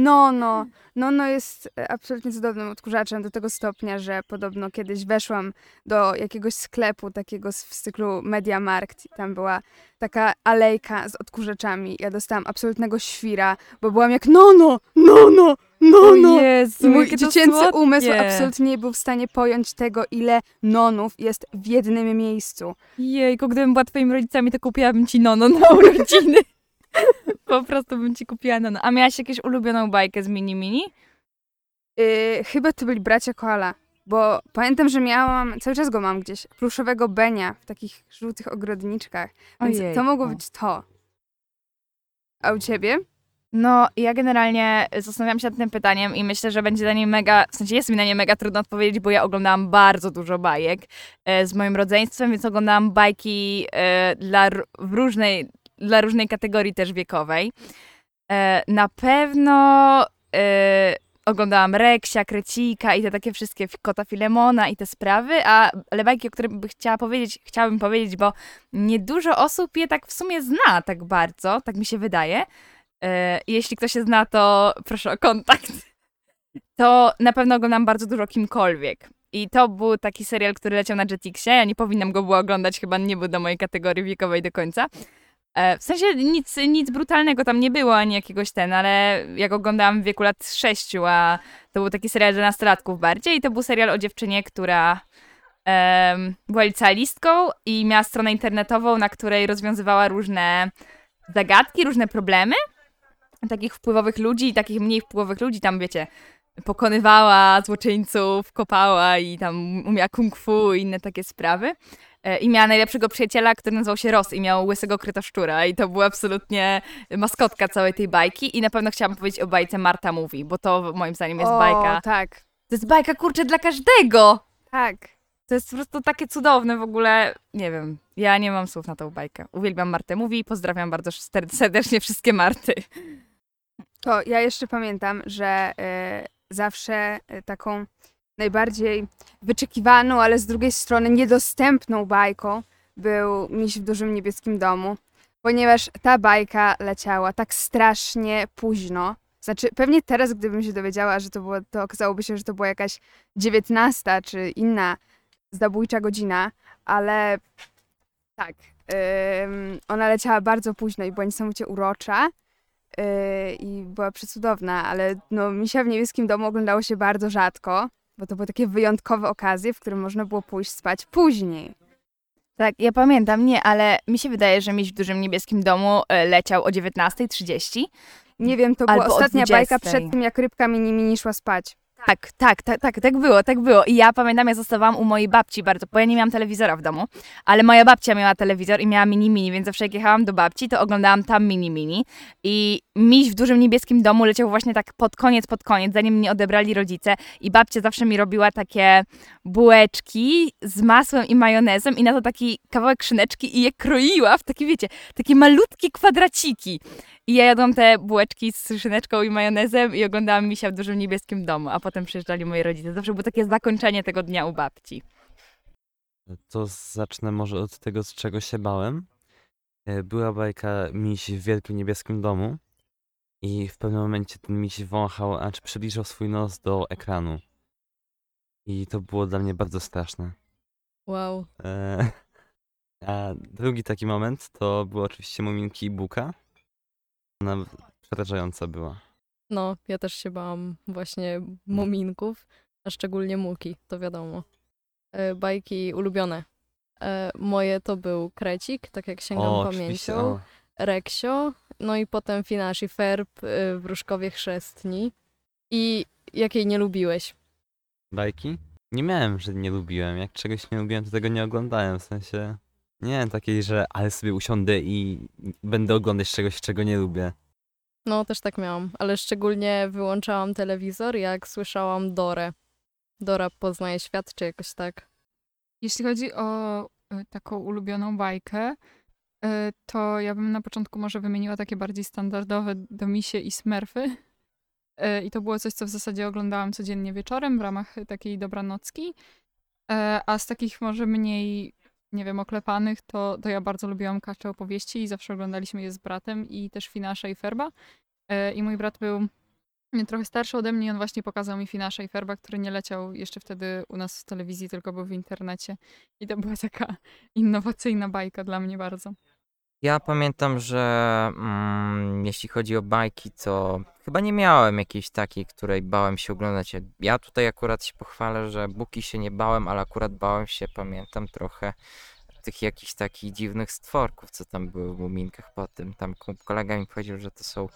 No, no. No, no jest e, absolutnie cudownym odkurzaczem do tego stopnia, że podobno kiedyś weszłam do jakiegoś sklepu takiego w cyklu Mediamarkt i tam była taka alejka z odkurzaczami. Ja dostałam absolutnego świra, bo byłam jak no, no, no, no, no, no. Jezu, I mój dziecięcy umysł absolutnie nie był w stanie pojąć tego, ile nonów jest w jednym miejscu. Jejku, gdybym była twoimi rodzicami, to kupiłabym ci nono na urodziny. Po prostu bym ci kupiła nono. A miałaś jakąś ulubioną bajkę z Mini Mini? Yy, chyba to byli bracia Koala, bo pamiętam, że miałam, cały czas go mam gdzieś, pluszowego Benia w takich żółtych ogrodniczkach, więc to mogło być to. A u ciebie? No, ja generalnie zastanawiam się nad tym pytaniem i myślę, że będzie na nie mega, w sensie jest mi na nie mega trudno odpowiedzieć, bo ja oglądałam bardzo dużo bajek e, z moim rodzeństwem, więc oglądałam bajki e, dla, różnej, dla różnej kategorii też wiekowej. E, na pewno e, oglądałam Reksia, Krecika i te takie wszystkie Kota Filemona i te sprawy, a ale bajki, o których bym chciała powiedzieć, chciałabym powiedzieć, bo niedużo osób je tak w sumie zna tak bardzo, tak mi się wydaje. E, Jeśli ktoś się zna, to proszę o kontakt. To na pewno oglądam bardzo dużo kimkolwiek. I to był taki serial, który leciał na Jetixie. Ja nie powinnam go było oglądać, chyba nie był do mojej kategorii wiekowej do końca. E, W sensie nic, nic brutalnego tam nie było, ani jakiegoś ten, ale jak oglądałam w wieku lat sześciu, a to był taki serial dla nastolatków bardziej, i to był serial o dziewczynie, która em, była licealistką i miała stronę internetową, na której rozwiązywała różne zagadki, różne problemy takich wpływowych ludzi i takich mniej wpływowych ludzi, tam wiecie, pokonywała złoczyńców, kopała i tam umiała kung fu i inne takie sprawy. E, I miała najlepszego przyjaciela, który nazywał się Ross i miał łysego krytoszczura i to była absolutnie maskotka całej tej bajki i na pewno chciałam powiedzieć o bajce Marta Mówi, bo to moim zdaniem jest o, bajka. tak, To jest bajka, kurczę, dla każdego! tak. To jest po prostu takie cudowne w ogóle. Nie wiem, ja nie mam słów na tą bajkę. Uwielbiam Martę Mówi i pozdrawiam bardzo serdecznie wszystkie Marty. To ja jeszcze pamiętam, że e, zawsze e, taką najbardziej wyczekiwaną, ale z drugiej strony niedostępną bajką był Miś w dużym niebieskim domu, ponieważ ta bajka leciała tak strasznie późno. Znaczy, pewnie teraz, gdybym się dowiedziała, że to było, to okazałoby się, że to była jakaś dziewiętnasta czy inna zabójcza godzina, ale tak, ym, ona leciała bardzo późno i była niesamowicie urocza. Yy, i była przecudowna, ale no, Misia w niebieskim domu oglądało się bardzo rzadko, bo to były takie wyjątkowe okazje, w których można było pójść spać później. Tak, ja pamiętam, nie, ale mi się wydaje, że Miś w dużym niebieskim domu e, leciał o 19.30. Nie wiem, to była Albo o ostatnia bajka 20. przed tym, jak rybka mini mini szła spać. Tak, tak, tak, tak, tak było, tak było. I ja pamiętam, ja zostawałam u mojej babci bardzo, bo ja nie miałam telewizora w domu, ale moja babcia miała telewizor i miała mini mini, więc zawsze jak jechałam do babci, to oglądałam tam mini mini. I miś w dużym niebieskim domu leciał właśnie tak pod koniec, pod koniec, zanim mnie odebrali rodzice. I babcia zawsze mi robiła takie bułeczki z masłem i majonezem i na to taki kawałek szyneczki i je kroiła w takie, wiecie, takie malutkie kwadraciki. I ja jadłam te bułeczki z szyneczką i majonezem i oglądałam misia w dużym niebieskim domu, a potem przyjeżdżali moi rodzice. Zawsze było takie zakończenie tego dnia u babci. To zacznę może od tego, z czego się bałem. E, Była bajka Miś w wielkim niebieskim domu i w pewnym momencie ten miś wąchał, a czy przybliżał swój nos do ekranu. I to było dla mnie bardzo straszne. Wow. E, A drugi taki moment to były oczywiście Muminki i Buka. Ona przerażająca była. No, ja też się bałam właśnie muminków, a szczególnie muki, to wiadomo. E, bajki ulubione. E, moje to był Krecik, tak jak sięgam O, oczywiście. pamięcią. O. Reksio, no i potem Finasz i Ferb, y, Wróżkowie Chrzestni. I jakiej nie lubiłeś? Bajki? Nie miałem, że nie lubiłem. Jak czegoś nie lubiłem, to tego nie oglądałem. W sensie nie takiej, że ale sobie usiądę i będę oglądać czegoś, czego nie lubię. No, też tak miałam, ale szczególnie wyłączałam telewizor, jak słyszałam Dorę. Dora poznaje świat, czy jakoś tak. Jeśli chodzi o e, taką ulubioną bajkę, e, to ja bym na początku może wymieniła takie bardziej standardowe Domisie i Smurfy. E, I to było coś, co w zasadzie oglądałam codziennie wieczorem w ramach takiej dobranocki. A z takich może mniej, nie wiem, oklepanych, to, to ja bardzo lubiłam Kacze opowieści i zawsze oglądaliśmy je z bratem i też Finasza i Ferba. E, I mój brat był trochę starszy ode mnie i on właśnie pokazał mi Finasza i Ferba, który nie leciał jeszcze wtedy u nas w telewizji, tylko był w internecie. I to była taka innowacyjna bajka dla mnie bardzo. Ja pamiętam, że mm, jeśli chodzi o bajki, to chyba nie miałem jakiejś takiej, której bałem się oglądać. Ja tutaj akurat się pochwalę, że Buki się nie bałem, ale akurat bałem się, pamiętam trochę tych jakichś takich dziwnych stworków, co tam były w Muminkach po tym. Tam ko- kolega mi powiedział, że to są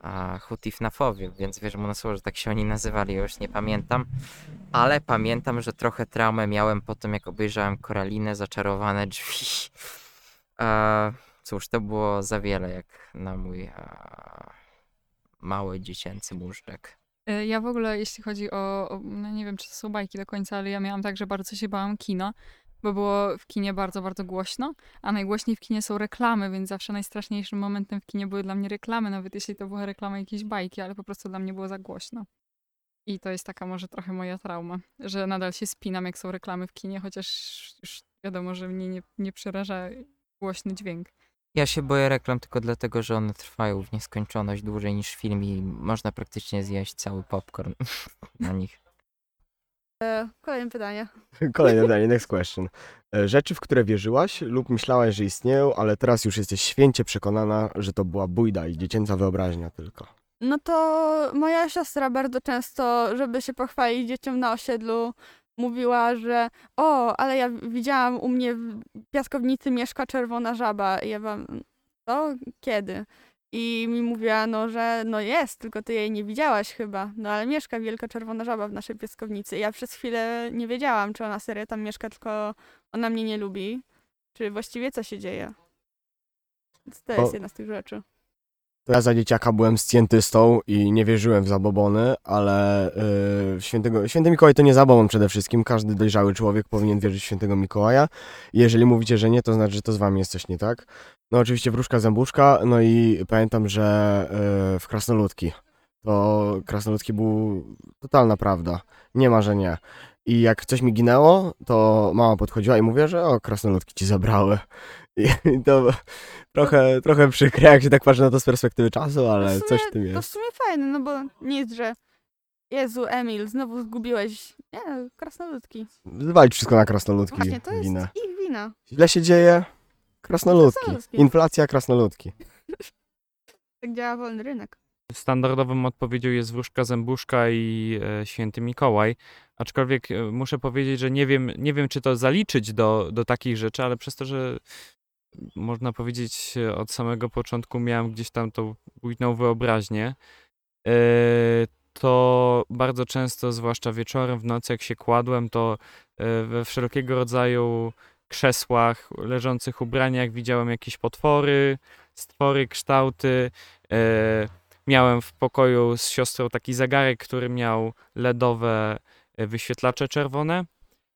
a, Hutifnafowie, więc wierzę mu na słowo, że tak się oni nazywali, ja już nie pamiętam. Ale pamiętam, że trochę traumę miałem po tym, jak obejrzałem Koralinę, Zaczarowane Drzwi. E, cóż, to było za wiele jak na mój e, mały dziecięcy móżdżek. E, Ja w ogóle, jeśli chodzi o, o, no nie wiem, czy to są bajki do końca, ale ja miałam tak, że bardzo się bałam kina, bo było w kinie bardzo, bardzo głośno, a najgłośniej w kinie są reklamy, więc zawsze najstraszniejszym momentem w kinie były dla mnie reklamy, nawet jeśli to była reklama jakiejś bajki, ale po prostu dla mnie było za głośno. I to jest taka może trochę moja trauma, że nadal się spinam, jak są reklamy w kinie, chociaż już wiadomo, że mnie nie, nie przeraża głośny dźwięk. Ja się boję reklam tylko dlatego, że one trwają w nieskończoność dłużej niż film i można praktycznie zjeść cały popcorn na nich. E, kolejne pytanie. Kolejne pytanie, next question. E, Rzeczy, w które wierzyłaś lub myślałaś, że istnieją, ale teraz już jesteś święcie przekonana, że to była bójda i dziecięca wyobraźnia tylko. No to moja siostra bardzo często, żeby się pochwalić dzieciom na osiedlu, mówiła, że o, ale ja widziałam u mnie w piaskownicy mieszka czerwona żaba. I ja wam, co? Kiedy? I mi mówiła, no, że no jest, tylko ty jej nie widziałaś chyba. No ale mieszka wielka czerwona żaba w naszej piaskownicy. I ja przez chwilę nie wiedziałam, czy ona serio tam mieszka, tylko ona mnie nie lubi. Czy właściwie co się dzieje. Więc to jest jedna z tych rzeczy. To ja za dzieciaka byłem scjentystą i nie wierzyłem w zabobony, ale yy, świętego, święty Mikołaj to nie zabobon przede wszystkim. Każdy dojrzały człowiek powinien wierzyć w świętego Mikołaja. Jeżeli mówicie, że nie, to znaczy, że to z wami jest coś nie tak. No oczywiście wróżka zębuszka, no i pamiętam, że yy, w Krasnoludki. To Krasnoludki był totalna prawda. Nie ma, że nie. I jak coś mi ginęło, to mama podchodziła i mówiła, że o, krasnoludki ci zabrały. I to trochę, trochę przykre, jak się tak patrzy na to z perspektywy czasu, ale sumie- coś w tym To w jest. sumie fajne, no bo jest, że Jezu, Emil, znowu zgubiłeś. Nie, krasnoludki. Zwalić wszystko na krasnoludki Właśnie, to jest winę. ich wina. Źle się dzieje, krasnoludki. Krasnoludki. Inflacja, krasnoludki. Tak działa wolny rynek. Standardową odpowiedzią jest wróżka zębuszka i e, święty Mikołaj. Aczkolwiek e, muszę powiedzieć, że nie wiem, nie wiem czy to zaliczyć do, do takich rzeczy, ale przez to, że można powiedzieć e, od samego początku miałem gdzieś tam tą bujną wyobraźnię, e, to bardzo często, zwłaszcza wieczorem, w nocy, jak się kładłem, to e, we wszelkiego rodzaju krzesłach, leżących ubraniach widziałem jakieś potwory, stwory, kształty. Miałem w pokoju z siostrą taki zegarek, który miał LEDowe wyświetlacze czerwone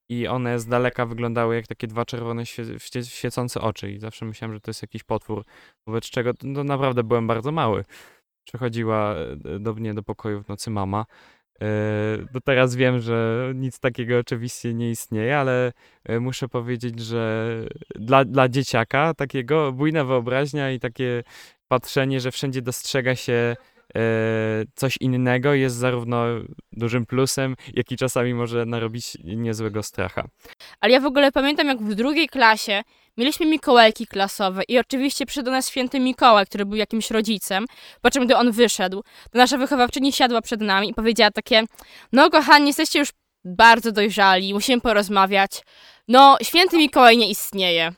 i one z daleka wyglądały jak takie dwa czerwone świe, świe, świecące oczy i zawsze myślałem, że to jest jakiś potwór, wobec czego no, naprawdę byłem bardzo mały. Przychodziła e, do mnie do pokoju w nocy mama. E, Do teraz wiem, że nic takiego oczywiście nie istnieje, ale e, muszę powiedzieć, że dla, dla dzieciaka takiego bujna wyobraźnia i takie patrzenie, że wszędzie dostrzega się e, coś innego jest zarówno dużym plusem, jak i czasami może narobić niezłego stracha. Ale ja w ogóle pamiętam, jak w drugiej klasie mieliśmy Mikołajki klasowe i oczywiście przyszedł do nas święty Mikołaj, który był jakimś rodzicem. Po czym, gdy on wyszedł, to nasza wychowawczyni siadła przed nami i powiedziała takie, no kochani, jesteście już bardzo dojrzali, musimy porozmawiać. No, święty Mikołaj nie istnieje.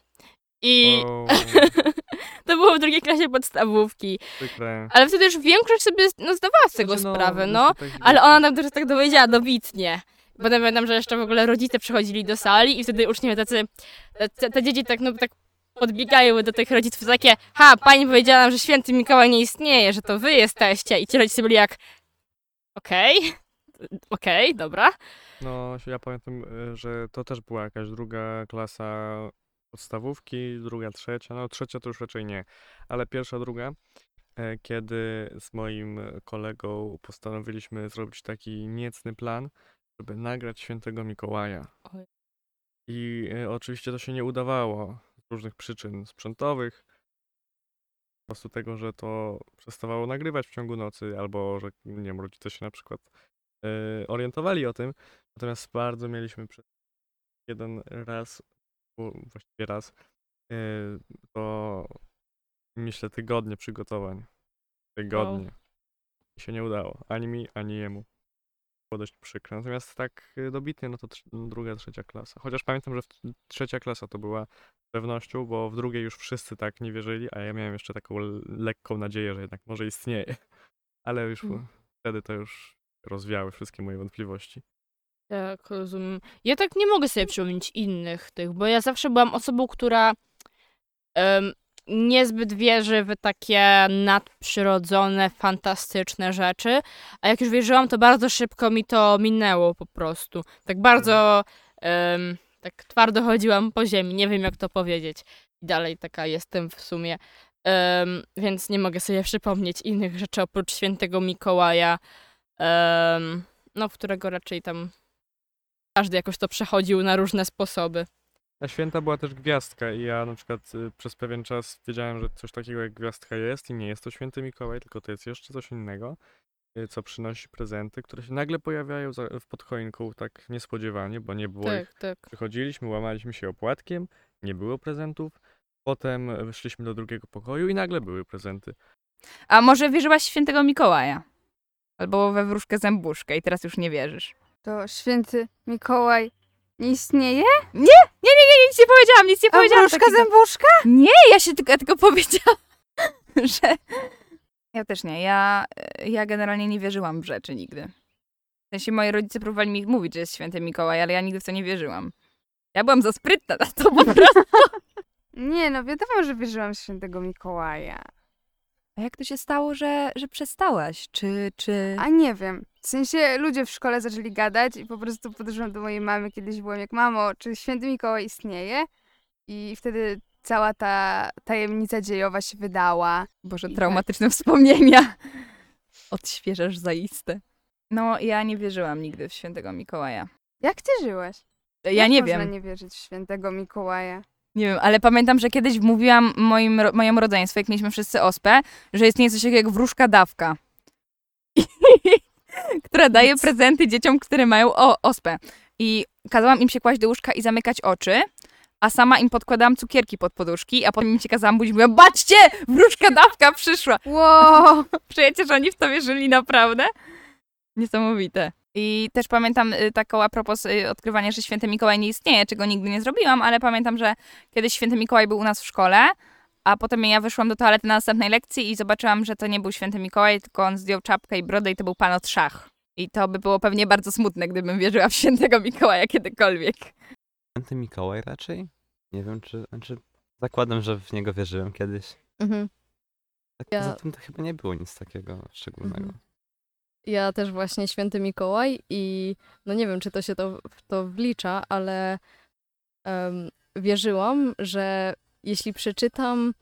I O, to było w drugiej klasie podstawówki. przykre. Ale wtedy już większość sobie no, zdawała z tego Znaczy, no, sprawę, no no. tak Ale ona nam też tak dowiedziała dobitnie. Potem pamiętam, że jeszcze w ogóle rodzice przychodzili do sali i wtedy uczniowie tacy, te, te dzieci tak, no tak podbiegały do tych rodziców takie, ha, pani powiedziała nam, że święty Mikołaj nie istnieje, że to wy jesteście. I ci rodzice byli jak, okej, okej, dobra. No, ja pamiętam, y, że to też była jakaś druga klasa podstawówki, druga, trzecia, no trzecia to już raczej nie, ale pierwsza, druga, e, kiedy z moim e, kolegą postanowiliśmy zrobić taki niecny plan, żeby nagrać świętego Mikołaja. I e, oczywiście to się nie udawało z różnych przyczyn sprzętowych, po prostu tego, że to przestawało nagrywać w ciągu nocy, albo że, nie wiem, rodzice się na przykład orientowali o tym. Natomiast bardzo mieliśmy przez jeden raz, właściwie raz, e, to myślę tygodnie przygotowań. Tygodnie. I się nie udało. Ani mi, ani jemu. Było dość przykre. Natomiast tak e, dobitnie, no to trz- druga, trzecia klasa. Chociaż pamiętam, że w, trzecia klasa to była z pewnością, bo w drugiej już wszyscy tak nie wierzyli, a ja miałem jeszcze taką lekką nadzieję, że jednak może istnieje. Ale już Mm. wtedy to już rozwiały wszystkie moje wątpliwości. Tak, rozumiem. Ja tak nie mogę sobie przypomnieć innych tych, bo ja zawsze byłam osobą, która em, niezbyt wierzy w takie nadprzyrodzone, fantastyczne rzeczy, a jak już wierzyłam, to bardzo szybko mi to minęło po prostu. Tak bardzo em, tak twardo chodziłam po ziemi, nie wiem jak to powiedzieć. I dalej taka jestem w sumie. Em, więc nie mogę sobie przypomnieć innych rzeczy oprócz świętego Mikołaja, em, no, w którego raczej tam każdy jakoś to przechodził na różne sposoby. Na święta była też gwiazdka i ja na przykład y, przez pewien czas wiedziałem, że coś takiego jak gwiazdka jest i nie jest to święty Mikołaj, tylko to jest jeszcze coś innego, y, co przynosi prezenty, które się nagle pojawiają za, w podchoinką tak niespodziewanie, bo nie było ich. Tak, tak. Przychodziliśmy, łamaliśmy się opłatkiem, nie było prezentów, potem wyszliśmy do drugiego pokoju i nagle były prezenty. A może wierzyłaś w świętego Mikołaja? Albo we wróżkę zębuszkę i teraz już nie wierzysz. To święty Mikołaj nie istnieje? Nie, nie, nie, nie, nic nie powiedziałam, nic nie powiedziałam. wróżka takiego. zębuszka? Nie, ja się tylko, ja tylko powiedziałam, że... Ja też nie, ja, ja generalnie nie wierzyłam w rzeczy nigdy. W sensie moi rodzice próbowali mi mówić, że jest święty Mikołaj, ale ja nigdy w to nie wierzyłam. Ja byłam za sprytna na to po prostu. Nie, no wiadomo, że wierzyłam w świętego Mikołaja. A jak to się stało, że, że przestałaś? Czy, czy... A nie wiem. W sensie ludzie w szkole zaczęli gadać i po prostu podeszłam do mojej mamy, kiedyś byłem jak mamo, czy święty Mikołaj istnieje? I wtedy cała ta tajemnica dziejowa się wydała. Boże, I traumatyczne wspomnienia. Odświeżasz zaiste. No, ja nie wierzyłam nigdy w świętego Mikołaja. Jak ty żyłeś? Ja Jak nie można wiem. nie wierzyć w świętego Mikołaja? Nie wiem, ale pamiętam, że kiedyś mówiłam moim, mojemu rodzeństwu, jak mieliśmy wszyscy ospę, że istnieje coś takiego jak wróżka dawka. która daje prezenty dzieciom, które mają o, ospę. I kazałam im się kłaść do łóżka i zamykać oczy, a sama im podkładałam cukierki pod poduszki, a potem im się kazałam budzić, mówiłam, baczcie, wróżka dawka przyszła. Wow! Przecież że oni w to wierzyli naprawdę. Niesamowite. I też pamiętam y, taką a propos y, odkrywania, że święty Mikołaj nie istnieje, czego nigdy nie zrobiłam, ale pamiętam, że kiedyś święty Mikołaj był u nas w szkole, a potem ja wyszłam do toalety na następnej lekcji i zobaczyłam, że to nie był święty Mikołaj, tylko on zdjął czapkę i brodę i to był pan od szach. I to by było pewnie bardzo smutne, gdybym wierzyła w świętego Mikołaja kiedykolwiek. Święty Mikołaj raczej? Nie wiem, czy... Znaczy, zakładam, że w niego wierzyłem kiedyś. Mhm. Tak Ja- poza tym to chyba nie było nic takiego szczególnego. Mhm. Ja też właśnie święty Mikołaj i no nie wiem, czy to się to, to wlicza, ale wierzyłam, że jeśli przeczytam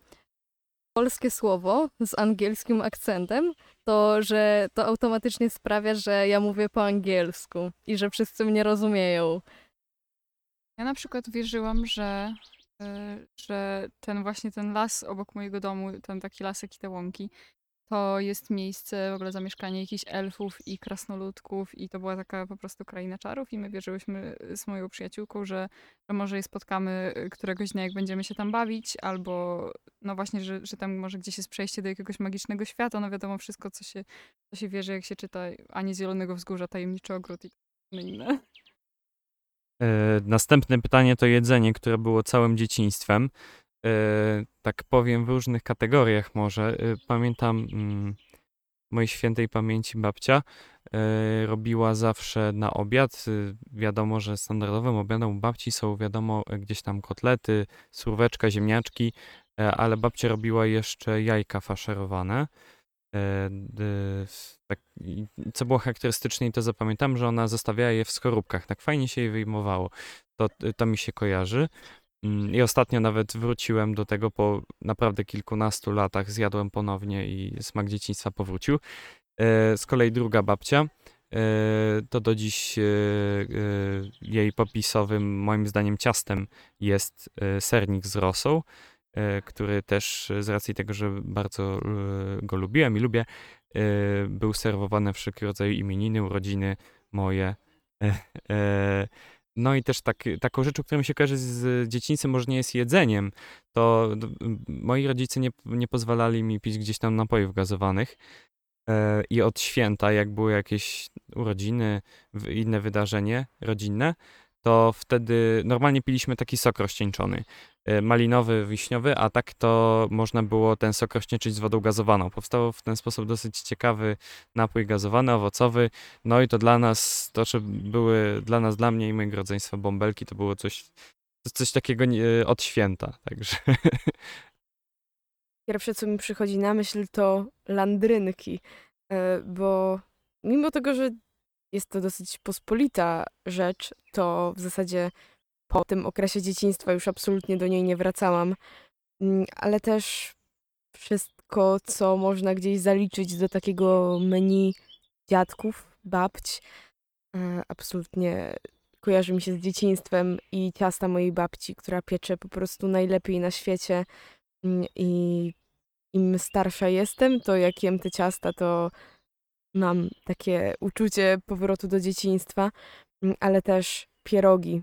polskie słowo z angielskim akcentem, to że to automatycznie sprawia, że ja mówię po angielsku i że wszyscy mnie rozumieją. Ja na przykład wierzyłam, że, y, że ten właśnie ten las obok mojego domu, ten taki lasek i te łąki, to jest miejsce w ogóle zamieszkania jakichś elfów i krasnoludków i to była taka po prostu kraina czarów i my wierzyłyśmy z moją przyjaciółką, że, że może je spotkamy y, któregoś dnia, jak będziemy się tam bawić, albo no właśnie, że, że tam może gdzieś jest przejście do jakiegoś magicznego świata, no wiadomo wszystko, co się, co się wierzy, jak się czyta Ani Zielonego Wzgórza, Tajemniczy Ogród i inne. E, Następne pytanie to jedzenie, które było całym dzieciństwem. E, Tak powiem w różnych kategoriach może. E, Pamiętam mm, mojej świętej pamięci babcia e, robiła zawsze na obiad. Wiadomo, że standardowym obiadem u babci są wiadomo gdzieś tam kotlety, surweczka, ziemniaczki, ale babcia robiła jeszcze jajka faszerowane. Tak, co było charakterystyczne i to zapamiętam, że ona zostawiała je w skorupkach. Tak fajnie się je wyjmowało. To, to mi się kojarzy. Mm, I ostatnio nawet wróciłem do tego po naprawdę kilkunastu latach. Zjadłem ponownie i smak dzieciństwa powrócił. E, Z kolei druga babcia, e, to do dziś e, jej popisowym, moim zdaniem, ciastem jest sernik z rosą, który też z racji tego, że bardzo go lubiłem i lubię, był serwowany wszelkiego rodzaju imieniny, urodziny moje. No i też tak, taką rzeczą, która mi się kojarzy z dzieciństwem, może nie jest jedzeniem, to moi rodzice nie, nie pozwalali mi pić gdzieś tam napojów gazowanych. E, I od święta, jak były jakieś urodziny, inne wydarzenie rodzinne, to wtedy normalnie piliśmy taki sok rozcieńczony. e, Malinowy, wiśniowy, a tak to można było ten sok rozcieńczyć z wodą gazowaną. Powstał w ten sposób dosyć ciekawy napój gazowany, owocowy. No i to dla nas, to, że były dla nas, dla mnie i mojego rodzeństwa bąbelki, to było coś, coś takiego od święta. Także Pierwsze, co mi przychodzi na myśl, to landrynki, e, bo mimo tego, że jest to dosyć pospolita rzecz, to w zasadzie po tym okresie dzieciństwa już absolutnie do niej nie wracałam, Mm, ale też wszystko, co można gdzieś zaliczyć do takiego menu dziadków, babć, e, absolutnie kojarzy mi się z dzieciństwem i ciasta mojej babci, która piecze po prostu najlepiej na świecie. Mm, I im starsza jestem, to jak jem te ciasta, to mam takie uczucie powrotu do dzieciństwa, Mm, ale też pierogi.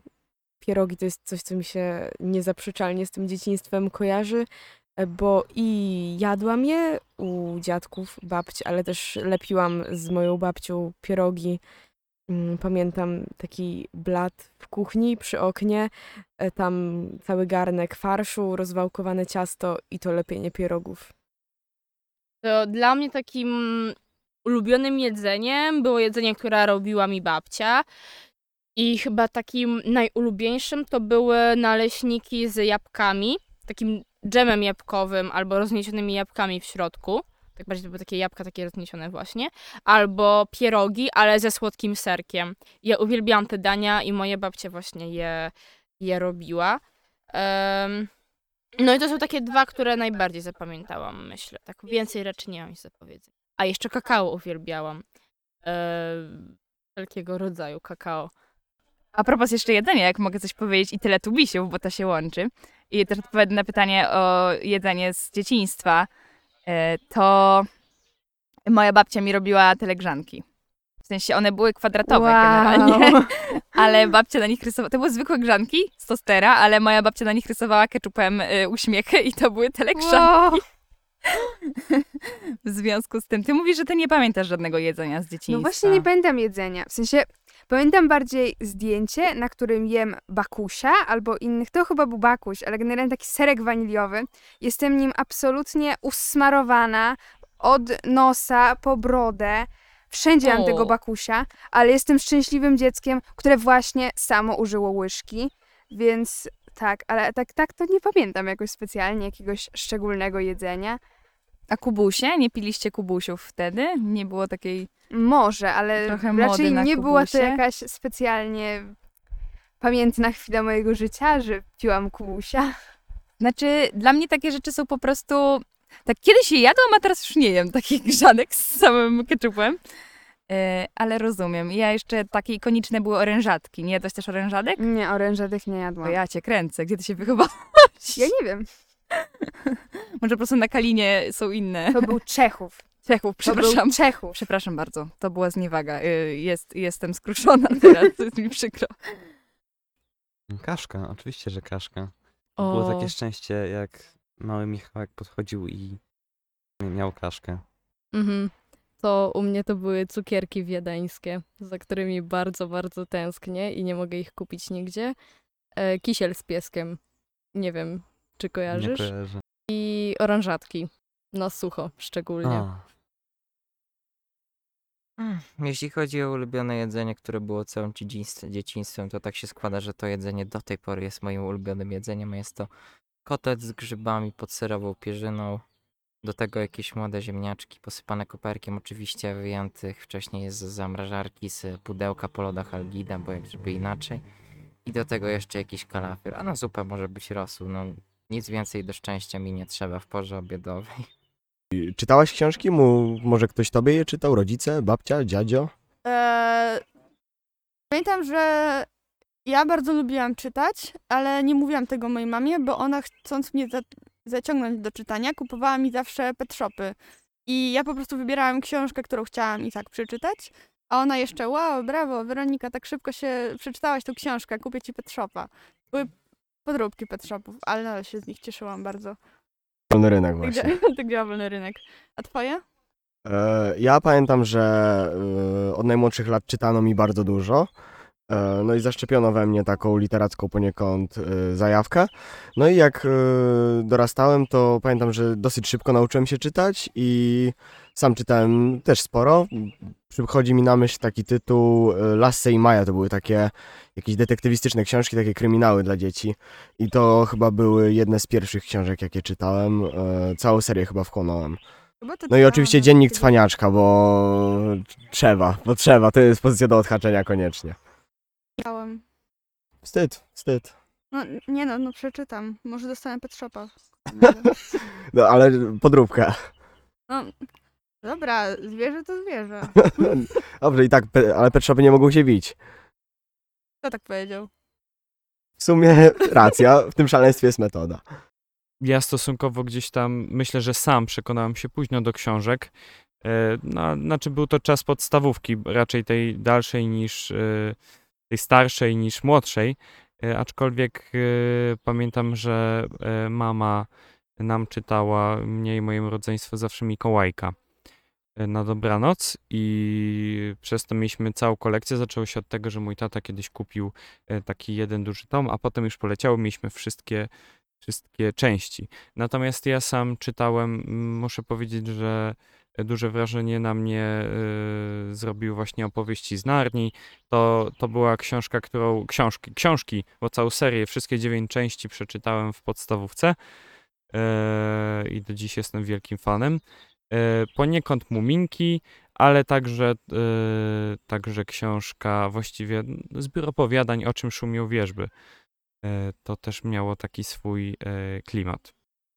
Pierogi to jest coś, co mi się niezaprzeczalnie z tym dzieciństwem kojarzy, e, bo i jadłam je u dziadków, babci, ale też lepiłam z moją babcią pierogi Mm, Pamiętam taki blat w kuchni przy oknie, e, tam cały garnek farszu, rozwałkowane ciasto i to lepienie pierogów. To dla mnie takim ulubionym jedzeniem było jedzenie, które robiła mi babcia. I chyba takim najulubieńszym to były naleśniki z jabłkami, takim dżemem jabłkowym albo rozniesionymi jabłkami w środku. Tak bardziej to były takie jabłka takie rozniesione właśnie. Albo pierogi, ale ze słodkim serkiem. Ja uwielbiałam te dania i moja babcia właśnie je, je robiła. Em, no i to są takie dwa, które najbardziej zapamiętałam, myślę. Tak więcej raczej nie mam nic do powiedzenia. A jeszcze kakao uwielbiałam. Em, wszelkiego rodzaju kakao. A propos jeszcze jedzenia, jak mogę coś powiedzieć i tyle tubisiów, bo to się łączy. I też odpowiem na pytanie o jedzenie z dzieciństwa. E, To moja babcia mi robiła telegrzanki. W sensie one były kwadratowe Wow. generalnie, ale babcia na nich rysowała. To były zwykłe grzanki z tostera, ale moja babcia na nich rysowała keczupem y, uśmiechy i to były telegrzanki. W związku z tym, ty mówisz, że ty nie pamiętasz żadnego jedzenia z dzieciństwa. No właśnie nie pamiętam jedzenia. W sensie pamiętam bardziej zdjęcie, na którym jem bakusia albo innych. To chyba był bakuś, ale generalnie taki serek waniliowy. Jestem nim absolutnie usmarowana od nosa po brodę. Wszędzie mam tego bakusia, ale jestem szczęśliwym dzieckiem, które właśnie samo użyło łyżki. Więc tak, ale tak, tak to nie pamiętam jakoś specjalnie jakiegoś szczególnego jedzenia. A kubusie? Nie piliście kubusiów wtedy? Nie było takiej... Może, ale Trochę mody raczej na nie była to kubusie. jakaś specjalnie pamiętna chwila mojego życia, że piłam kubusia. Znaczy, dla mnie takie rzeczy są po prostu... Tak kiedyś je jadłam, a teraz już nie jem takich grzanek z samym ketchupem. E, ale rozumiem. Ja jeszcze takie ikoniczne były orężatki. Nie jadłaś też orężadek? Nie, orężadek nie jadłam. ja cię kręcę. Gdzie ty się wychowałaś? Ja nie wiem. Może po prostu na Kalinie są inne. To był Czechów. Czechów, To przepraszam. był Czechów. Przepraszam bardzo. To była zniewaga. Y, Jest, jestem skruszona teraz. To jest mi przykro. Kaszka, oczywiście, że kaszka. Było takie szczęście, jak mały Michałek podchodził i miał kaszkę. Mhm. To u mnie to były cukierki wiedeńskie, za którymi bardzo, bardzo tęsknię i nie mogę ich kupić nigdzie. E, kisiel z pieskiem. Nie wiem, czy Nie kojarzysz. kojarzę. I oranżatki. Na sucho szczególnie. A, Mm, Jeśli chodzi o ulubione jedzenie, które było całym dzieciństw- dzieciństwem, to tak się składa, że to jedzenie do tej pory jest moim ulubionym jedzeniem. a Jest to kotlet z grzybami pod serową pierzyną. Do tego jakieś młode ziemniaczki posypane koperkiem, oczywiście wyjętych wcześniej z zamrażarki, z pudełka po lodach Algida, bo jak żeby inaczej. I do tego jeszcze jakiś kalafior, a na zupę może być rosół. No, nic więcej do szczęścia mi nie trzeba w porze obiadowej. Czytałaś książki? Mu, może ktoś tobie je czytał? Rodzice? Babcia? Dziadzio? Eee, pamiętam, że ja bardzo lubiłam czytać, ale nie mówiłam tego mojej mamie, bo ona chcąc mnie za zaciągnąć do czytania, kupowała mi zawsze pet shopy. I ja po prostu wybierałam książkę, którą chciałam i tak przeczytać. A ona jeszcze, wow, brawo, Weronika, tak szybko się przeczytałaś tą książkę, kupię ci pet shopa. Były podróbki pet shopów, ale nadal się z nich cieszyłam bardzo. Wolny rynek właśnie. tak działa wolny rynek. A twoje? E, Ja pamiętam, że e, od najmłodszych lat czytano mi bardzo dużo. E, No i zaszczepiono we mnie taką literacką poniekąd e, zajawkę. No i jak e, dorastałem, to pamiętam, że dosyć szybko nauczyłem się czytać i sam czytałem też sporo. Przychodzi mi na myśl taki tytuł e, Lasse i Maja, to były takie jakieś detektywistyczne książki, takie kryminały dla dzieci. I to chyba były jedne z pierwszych książek, jakie czytałem. E, Całą serię chyba wchłonąłem. No i oczywiście dziennik cwaniaczka, bo trzeba, bo trzeba, to jest pozycja do odhaczenia koniecznie. Czytałam. Wstyd, wstyd. No nie no, no przeczytam. Może dostanę pet shopa. No ale podróbkę. No, dobra, zwierzę to zwierzę. Dobrze, i tak, pe- ale pet shopy nie mogą się bić. Kto tak powiedział? W sumie racja, w tym szaleństwie jest metoda. Ja stosunkowo gdzieś tam, myślę, że sam przekonałem się późno do książek. E, No, znaczy był to czas podstawówki, raczej tej dalszej niż, e, tej starszej niż młodszej. E, Aczkolwiek e, pamiętam, że e, mama nam czytała, mnie i mojemu rodzeństwu zawsze Mikołajka. E, na dobranoc i przez to mieliśmy całą kolekcję. Zaczęło się od tego, że mój tata kiedyś kupił e, taki jeden duży tom, a potem już poleciało, mieliśmy wszystkie, wszystkie części. Natomiast ja sam czytałem, muszę powiedzieć, że duże wrażenie na mnie y, zrobił właśnie opowieści z Narni. To, to była książka, którą, książki, książki, bo całą serię, wszystkie dziewięć części przeczytałem w podstawówce e, i do dziś jestem wielkim fanem. E, poniekąd Muminki, ale także, e, także książka, właściwie zbiór opowiadań, o czym szumią wierzby. E, to też miało taki swój klimat.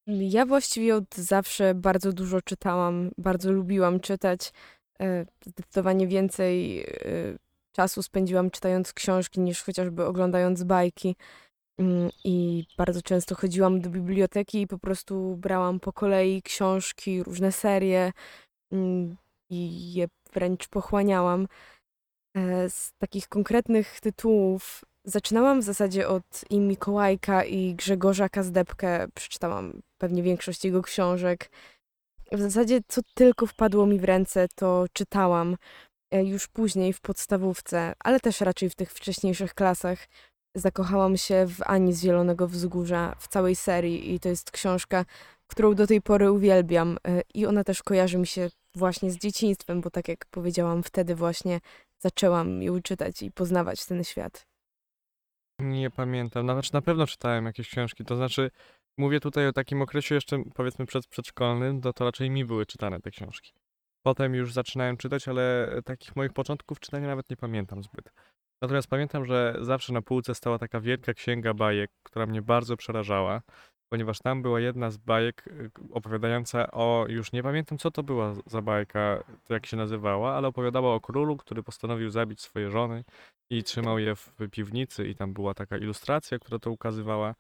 Ja właściwie od zawsze bardzo dużo czytałam, bardzo lubiłam czytać. Zdecydowanie więcej czasu spędziłam czytając książki niż chociażby oglądając bajki. Mm, I bardzo często chodziłam do biblioteki i po prostu brałam po kolei książki, różne serie mm, i je wręcz pochłaniałam. E, Z takich konkretnych tytułów zaczynałam w zasadzie od i Mikołajka, i Grzegorza Kazdebkę. Przeczytałam pewnie większość jego książek. W zasadzie co tylko wpadło mi w ręce, to czytałam e, już później w podstawówce, ale też raczej w tych wcześniejszych klasach. Zakochałam się w Ani z Zielonego Wzgórza w całej serii i to jest książka, którą do tej pory uwielbiam e, i ona też kojarzy mi się właśnie z dzieciństwem, bo tak jak powiedziałam, wtedy właśnie zaczęłam ją czytać i poznawać ten świat. Nie pamiętam. Znaczy na pewno czytałem jakieś książki. To znaczy, mówię tutaj o takim okresie jeszcze powiedzmy przed przedszkolnym, to, to raczej mi były czytane te książki. Potem już zaczynałem czytać, ale takich moich początków czytania nawet nie pamiętam zbyt. Natomiast pamiętam, że zawsze na półce stała taka wielka księga bajek, która mnie bardzo przerażała, ponieważ tam była jedna z bajek y, opowiadająca o, już nie pamiętam co to była za bajka, jak się nazywała, ale opowiadała o królu, który postanowił zabić swoje żony i trzymał je w piwnicy i tam była taka ilustracja, która to ukazywała.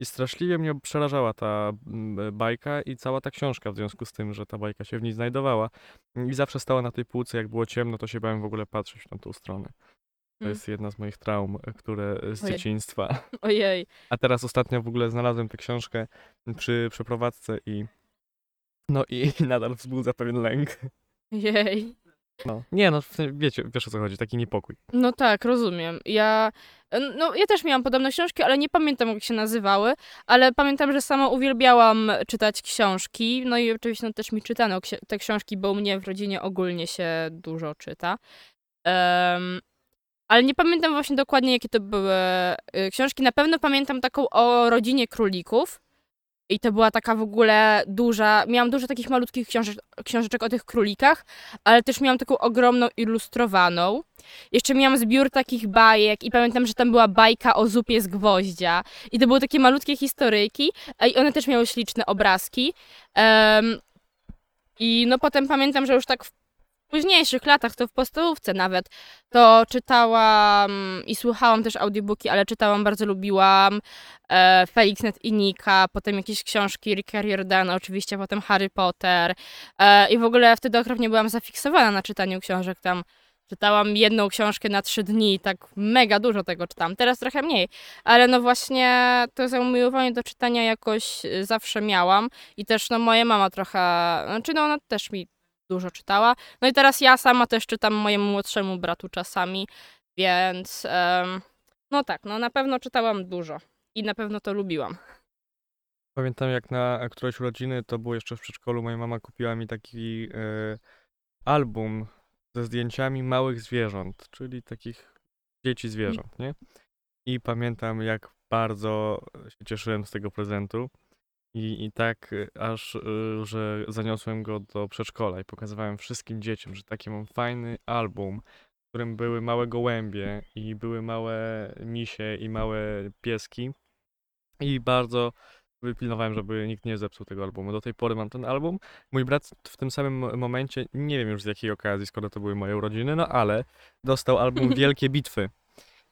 I straszliwie mnie przerażała ta mm, bajka i cała ta książka w związku z tym, że ta bajka się w niej znajdowała. I zawsze stała na tej półce, jak było ciemno, to się bałem w ogóle patrzeć na tą stronę. To jest jedna z moich traum, e, które z Ojej. dzieciństwa. Ojej. A teraz ostatnio w ogóle znalazłem tę książkę przy przeprowadzce i no i nadal wzbudza pewien lęk. Jej. No. Nie no, w sensie, wiecie, wiesz o co chodzi, taki niepokój. No tak, rozumiem. Ja, no, ja też miałam podobne książki, ale nie pamiętam, jak się nazywały, ale pamiętam, że sama uwielbiałam czytać książki, no i oczywiście no, też mi czytano ksi- te książki, bo u mnie w rodzinie ogólnie się dużo czyta. Em, ale nie pamiętam właśnie dokładnie, jakie to były y, książki. Na pewno pamiętam taką o rodzinie królików. I to była taka w ogóle duża. Miałam dużo takich malutkich książek, książeczek o tych królikach, ale też miałam taką ogromną ilustrowaną. Jeszcze miałam zbiór takich bajek i pamiętam, że tam była bajka o zupie z gwoździa. I to były takie malutkie historyjki i one też miały śliczne obrazki. Em, I no potem pamiętam, że już tak w późniejszych latach, to w podstawówce nawet, to czytałam i słuchałam też audiobooki, ale czytałam, bardzo lubiłam e, Felixnet i Nika, potem jakieś książki Ricka Jordana, oczywiście potem Harry Potter e, i w ogóle wtedy okropnie byłam zafiksowana na czytaniu książek tam. Czytałam jedną książkę na trzy dni, tak mega dużo tego czytam. Teraz trochę mniej, ale no właśnie to zaumiłowanie do czytania jakoś y, zawsze miałam i też no moja mama trochę, znaczy no ona też mi dużo czytała. No i teraz ja sama też czytam mojemu młodszemu bratu czasami, więc no tak, no na pewno czytałam dużo i na pewno to lubiłam. Pamiętam jak na którejś urodziny, to było jeszcze w przedszkolu, moja mama kupiła mi taki e, album ze zdjęciami małych zwierząt, czyli takich dzieci zwierząt, nie? I pamiętam jak bardzo się cieszyłem z tego prezentu. I, I tak y, aż, y, że zaniosłem go do przedszkola i pokazywałem wszystkim dzieciom, że taki mam fajny album, w którym były małe gołębie i były małe misie i małe pieski. I bardzo wypilnowałem, żeby nikt nie zepsuł tego albumu. Do tej pory mam ten album. Mój brat w tym samym mo- momencie, nie wiem już z jakiej okazji, skoro to były moje urodziny, no ale dostał album Wielkie Bitwy.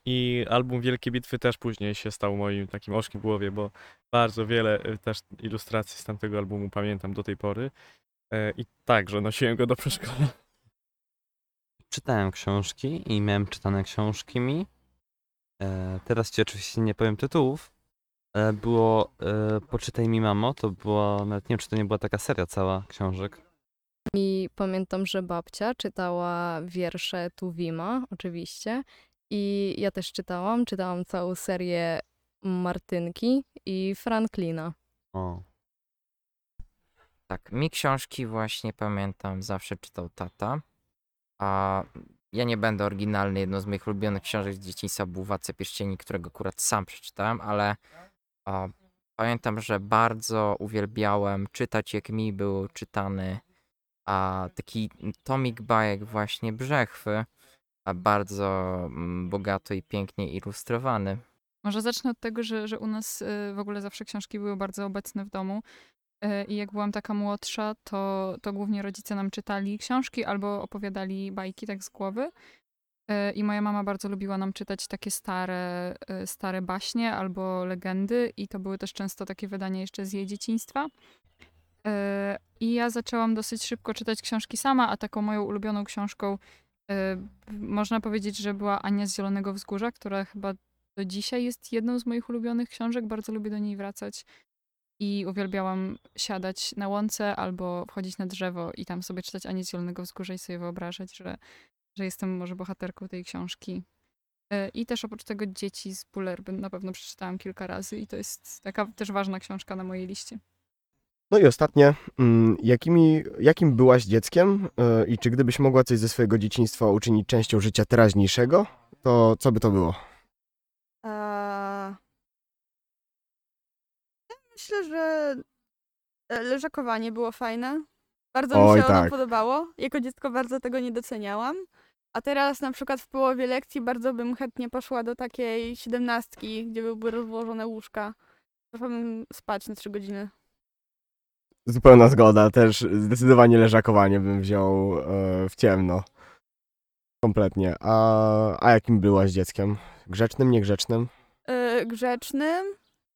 I album Wielkie Bitwy też później się stał moim takim oczkiem w głowie, bo bardzo wiele y, też ilustracji z tamtego albumu pamiętam do tej pory. E, I także nosiłem go do przedszkola. Czytałem książki i miałem czytane książki mi. E, teraz ci oczywiście nie powiem tytułów, ale było e, Poczytaj mi mamo, to była, nawet nie wiem czy to nie była taka seria cała książek. I pamiętam, że babcia czytała wiersze Tuwima, oczywiście. I ja też czytałam. Czytałam całą serię Martynki i Franklina. O. Tak, mi książki właśnie pamiętam, zawsze czytał tata. A ja nie będę oryginalny, jedną z moich ulubionych książek z dzieciństwa był Władca Pierścieni, którego akurat sam przeczytałem, ale a, pamiętam, że bardzo uwielbiałem czytać, jak mi był czytany a, taki tomik bajek właśnie Brzechwy, a bardzo mm, bogato i pięknie ilustrowany. Może zacznę od tego, że, że u nas y, w ogóle zawsze książki były bardzo obecne w domu. Y, I jak byłam taka młodsza, to, to głównie rodzice nam czytali książki albo opowiadali bajki tak z głowy. Y, I moja mama bardzo lubiła nam czytać takie stare, stare baśnie albo legendy, i to były też często takie wydania jeszcze z jej dzieciństwa. I ja zaczęłam dosyć szybko czytać książki sama, a taką moją ulubioną książką można powiedzieć, że była Ania z Zielonego Wzgórza, która chyba do dzisiaj jest jedną z moich ulubionych książek. Bardzo lubię do niej wracać. I uwielbiałam siadać na łące albo wchodzić na drzewo i tam sobie czytać Anię z Zielonego Wzgórza i sobie wyobrażać, że, że jestem może bohaterką tej książki. Y, I też oprócz tego Dzieci z Bullerby na pewno przeczytałam kilka razy i to jest taka też ważna książka na mojej liście. No i ostatnie, mm, jakimi, jakim byłaś dzieckiem e, i czy gdybyś mogła coś ze swojego dzieciństwa uczynić częścią życia teraźniejszego, to co by to było? Eee, ja myślę, że e, leżakowanie było fajne. Bardzo mi Oj, się ono tak. podobało. Jako dziecko bardzo tego nie doceniałam. A teraz na przykład w połowie lekcji bardzo bym chętnie poszła do takiej siedemnastki, gdzie byłyby rozłożone łóżka. Poszłabym spać na trzy godziny. Zupełna zgoda, też zdecydowanie leżakowanie bym wziął e, w ciemno. Kompletnie. A, a jakim byłaś dzieckiem? Grzecznym, niegrzecznym? Yy, grzecznym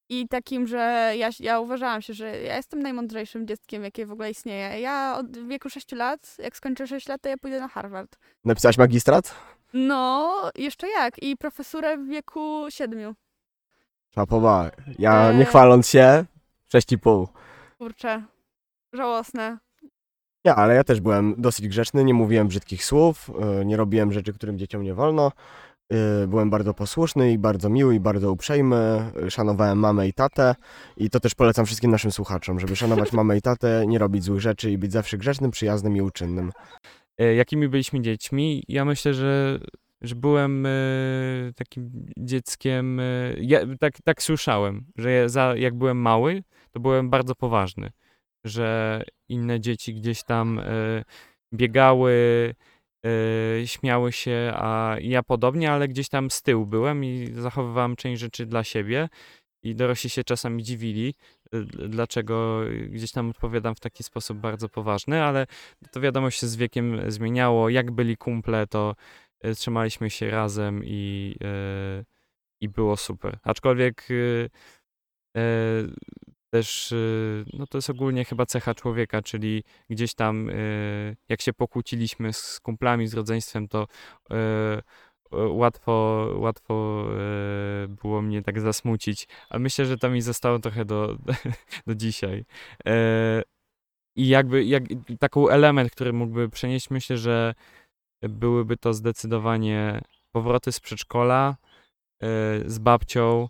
i takim, że ja, ja uważałam się, że ja jestem najmądrzejszym dzieckiem, jakie w ogóle istnieje. Ja od wieku 6 lat, jak skończę 6 lat, to ja pójdę na Harvard. Napisałaś magistrat? No, jeszcze jak. I profesurę w wieku 7. Szapoba. Ja nie Eee. chwaląc się, 6,5. Kurczę, żałosne. Nie, ale ja też byłem dosyć grzeczny, nie mówiłem brzydkich słów, e, nie robiłem rzeczy, którym dzieciom nie wolno. E, Byłem bardzo posłuszny i bardzo miły i bardzo uprzejmy. Szanowałem mamę i tatę i to też polecam wszystkim naszym słuchaczom, żeby szanować mamę i tatę, nie robić złych rzeczy i być zawsze grzecznym, przyjaznym i uczynnym. E, Jakimi byliśmy dziećmi? Ja myślę, że, że byłem takim dzieckiem. Ja, tak, tak słyszałem, że ja za, jak byłem mały, to byłem bardzo poważny. Że inne dzieci gdzieś tam e, biegały, e, śmiały się, a ja podobnie, ale gdzieś tam z tyłu byłem i zachowywałem część rzeczy dla siebie. I dorośli się czasami dziwili, e, dlaczego gdzieś tam odpowiadam w taki sposób bardzo poważny, ale to wiadomo się z wiekiem zmieniało. Jak byli kumple, to trzymaliśmy się razem i, i było super. Aczkolwiek też, e, no to jest ogólnie chyba cecha człowieka, czyli gdzieś tam, e, jak się pokłóciliśmy z kumplami, z rodzeństwem, to e, łatwo, łatwo było mnie tak zasmucić. Ale myślę, że to mi zostało trochę do, do dzisiaj. E, I jakby jak, taką element, który mógłby przenieść, myślę, że byłyby to zdecydowanie powroty z przedszkola z babcią,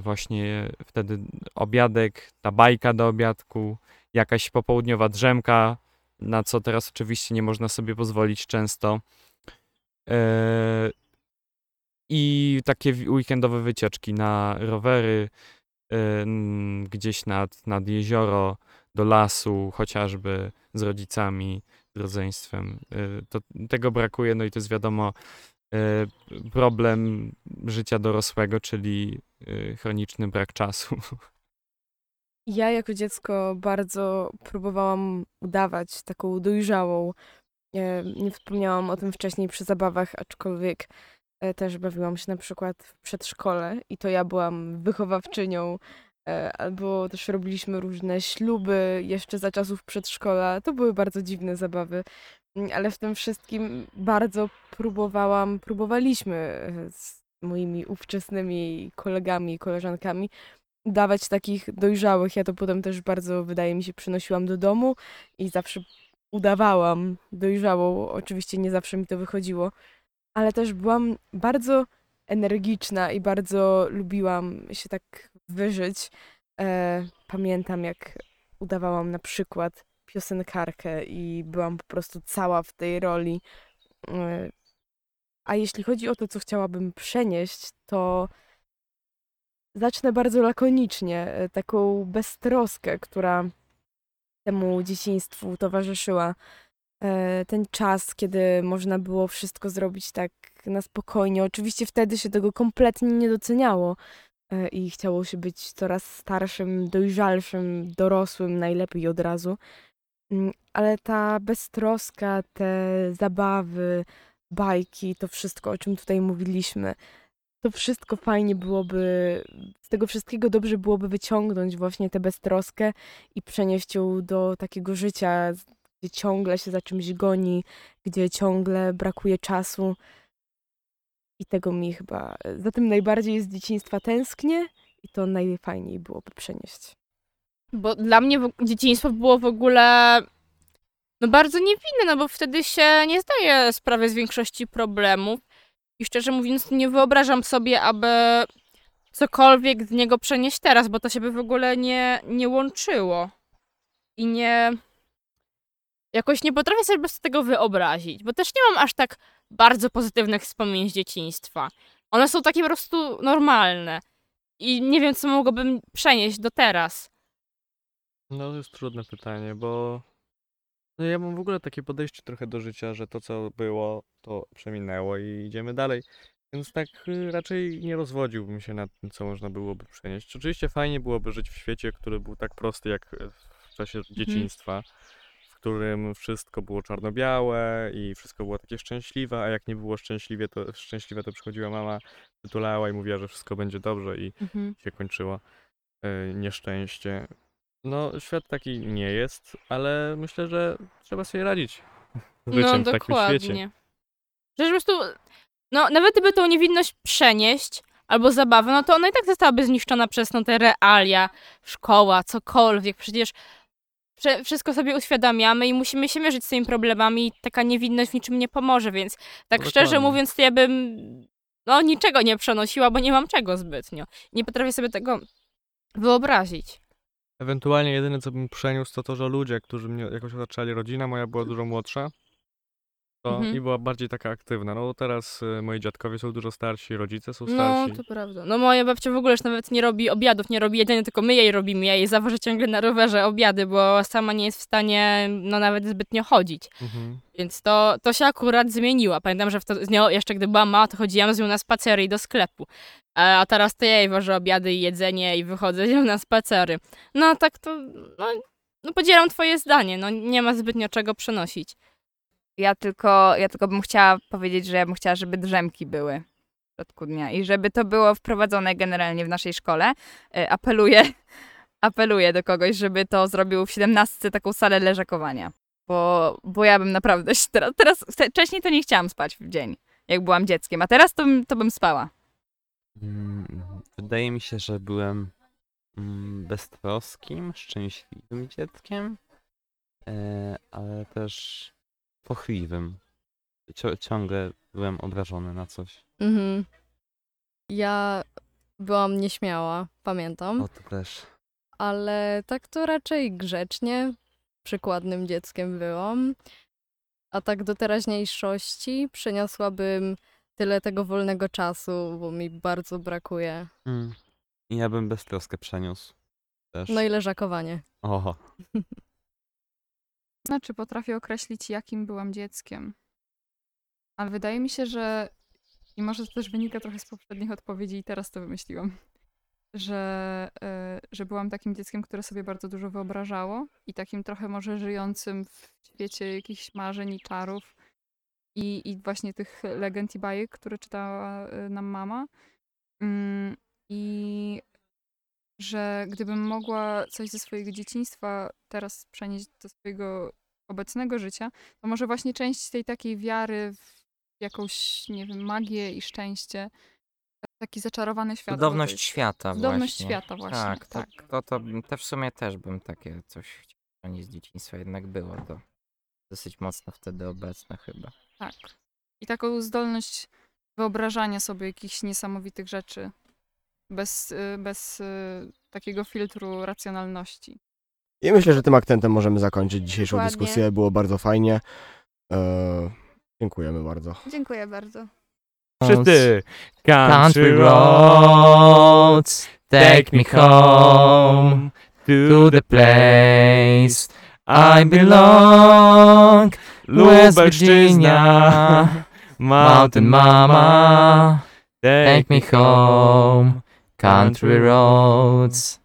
właśnie wtedy obiadek, ta bajka do obiadku, jakaś popołudniowa drzemka, na co teraz oczywiście nie można sobie pozwolić często. E, I takie weekendowe wycieczki na rowery, e, gdzieś nad, nad jezioro, do lasu, chociażby z rodzicami, z rodzeństwem. E, To, tego brakuje, no i to jest wiadomo e, problem życia dorosłego, czyli e, chroniczny brak czasu. Ja jako dziecko bardzo próbowałam udawać taką dojrzałą. Nie wspomniałam o tym wcześniej przy zabawach, aczkolwiek e, też bawiłam się na przykład w przedszkole i to ja byłam wychowawczynią, albo też robiliśmy różne śluby jeszcze za czasów przedszkola. To były bardzo dziwne zabawy, Mm, ale w tym wszystkim bardzo próbowałam, próbowaliśmy e, z moimi ówczesnymi kolegami i koleżankami dawać takich dojrzałych. Ja to potem też bardzo, wydaje mi się, przynosiłam do domu i zawsze udawałam dojrzałą. Oczywiście nie zawsze mi to wychodziło, ale też byłam bardzo energiczna i bardzo lubiłam się tak wyżyć. E, pamiętam, jak udawałam na przykład piosenkarkę i byłam po prostu cała w tej roli. E, a jeśli chodzi o to, co chciałabym przenieść, to zacznę bardzo lakonicznie, e, taką beztroskę, która temu dzieciństwu towarzyszyła. E, Ten czas, kiedy można było wszystko zrobić tak na spokojnie. Oczywiście wtedy się tego kompletnie nie doceniało i chciało się być coraz starszym, dojrzalszym, dorosłym, najlepiej od razu. Mm, Ale ta beztroska, te zabawy, bajki, to wszystko, o czym tutaj mówiliśmy, to wszystko fajnie byłoby, z tego wszystkiego dobrze byłoby wyciągnąć właśnie tę beztroskę i przenieść ją do takiego życia, gdzie ciągle się za czymś goni, gdzie ciągle brakuje czasu. I tego mi chyba, za tym najbardziej z dzieciństwa tęsknię i to najfajniej byłoby przenieść. Bo dla mnie dzieciństwo było w ogóle no bardzo niewinne, no bo wtedy się nie zdaje sprawy z większości problemów. I szczerze mówiąc, nie wyobrażam sobie, aby cokolwiek z niego przenieść teraz, bo to się by w ogóle nie, nie łączyło. I nie. Jakoś nie potrafię sobie tego wyobrazić, bo też nie mam aż tak bardzo pozytywnych wspomnień z dzieciństwa. One są takie po prostu normalne. I nie wiem, co mogłabym przenieść do teraz. No to jest trudne pytanie, bo no ja mam w ogóle takie podejście trochę do życia, że to co było, to przeminęło i idziemy dalej. Więc tak y, raczej nie rozwodziłbym się nad tym, co można byłoby przenieść. Oczywiście fajnie byłoby żyć w świecie, który był tak prosty jak w czasie dzieciństwa, w którym wszystko było czarno-białe i wszystko było takie szczęśliwe, a jak nie było szczęśliwie, to, szczęśliwe, to przychodziła mama, przytulała i mówiła, że wszystko będzie dobrze i Mhm. się kończyło y, nieszczęście. No, świat taki nie jest, ale myślę, że trzeba sobie radzić z życiem w takim świecie. Że po prostu, no nawet gdyby tą niewinność przenieść, albo zabawę, no to ona i tak zostałaby zniszczona przez no, te realia, szkoła, cokolwiek. Przecież prze- wszystko sobie uświadamiamy i musimy się mierzyć z tymi problemami i taka niewinność w niczym nie pomoże, więc tak No szczerze mówiąc, to ja bym no niczego nie przenosiła, bo nie mam czego zbytnio. Nie potrafię sobie tego wyobrazić. Ewentualnie jedyne, co bym przeniósł, to to, że ludzie, którzy mnie jakoś otaczali, rodzina moja była dużo młodsza Mhm. i była bardziej taka aktywna. No teraz y, moi dziadkowie są dużo starsi, rodzice są No, starsi. to prawda. No moja babcia w ogóle już nawet nie robi obiadów, nie robi jedzenia, tylko my jej robimy. Ja jej zawożę ciągle na rowerze obiady, bo sama nie jest w stanie, no nawet zbytnio chodzić. Mhm. Więc to, to się akurat zmieniła. Pamiętam, że wtedy, z nią, jeszcze gdy była mała, to chodziłam z nią na spacery i do sklepu. A, a teraz to ja jej wożę obiady i jedzenie i wychodzę z nią na spacery. No tak to, no, no podzielam twoje zdanie, no nie ma zbytnio czego przenosić. Ja tylko, ja tylko bym chciała powiedzieć, że ja bym chciała, żeby drzemki były w środku dnia i żeby to było wprowadzone generalnie w naszej szkole. E, Apeluję, apeluję do kogoś, żeby to zrobił w 17 taką salę leżakowania. Bo, bo ja bym naprawdę się teraz, teraz, wcześniej to nie chciałam spać w dzień, jak byłam dzieckiem, a teraz to, bym- to bym spała. Mm, Wydaje mi się, że byłem mm, beztroskim, szczęśliwym dzieckiem, e, ale też pochliwym. Cio- ciągle byłem obrażony na coś. Mhm. Ja byłam nieśmiała, pamiętam, O, to też. ale tak to raczej grzecznie, przykładnym dzieckiem byłam. A tak do teraźniejszości przeniosłabym tyle tego wolnego czasu, bo mi bardzo brakuje. Mm. I ja bym beztroskę przeniósł. Też. No i leżakowanie. Oho. Znaczy, potrafię określić, jakim byłam dzieckiem. Ale wydaje mi się, że i może to też wynika trochę z poprzednich odpowiedzi i teraz to wymyśliłam, że, e, że byłam takim dzieckiem, które sobie bardzo dużo wyobrażało i takim trochę może żyjącym w świecie jakichś marzeń i czarów i, i właśnie tych legend i bajek, które czytała e, nam mama. Mm, I że gdybym mogła coś ze swojego dzieciństwa teraz przenieść do swojego obecnego życia, to może właśnie część tej takiej wiary w jakąś, nie wiem, magię i szczęście, taki zaczarowany świat. Cudowność świata Cudowność właśnie. świata właśnie, Tak, tak. To, to, to w sumie też bym takie coś chciał z dzieciństwa jednak było to dosyć mocno wtedy obecne chyba. Tak. I taką zdolność wyobrażania sobie jakichś niesamowitych rzeczy bez, y, bez y, takiego filtru racjonalności. I myślę, że tym akcentem możemy zakończyć dzisiejszą Dokładnie. dyskusję. Było bardzo fajnie. E, dziękujemy bardzo. Dziękuję bardzo. Wszyscy! Country roads, take me home to the place I belong. West Virginia, Mountain Mama, take me home, country roads.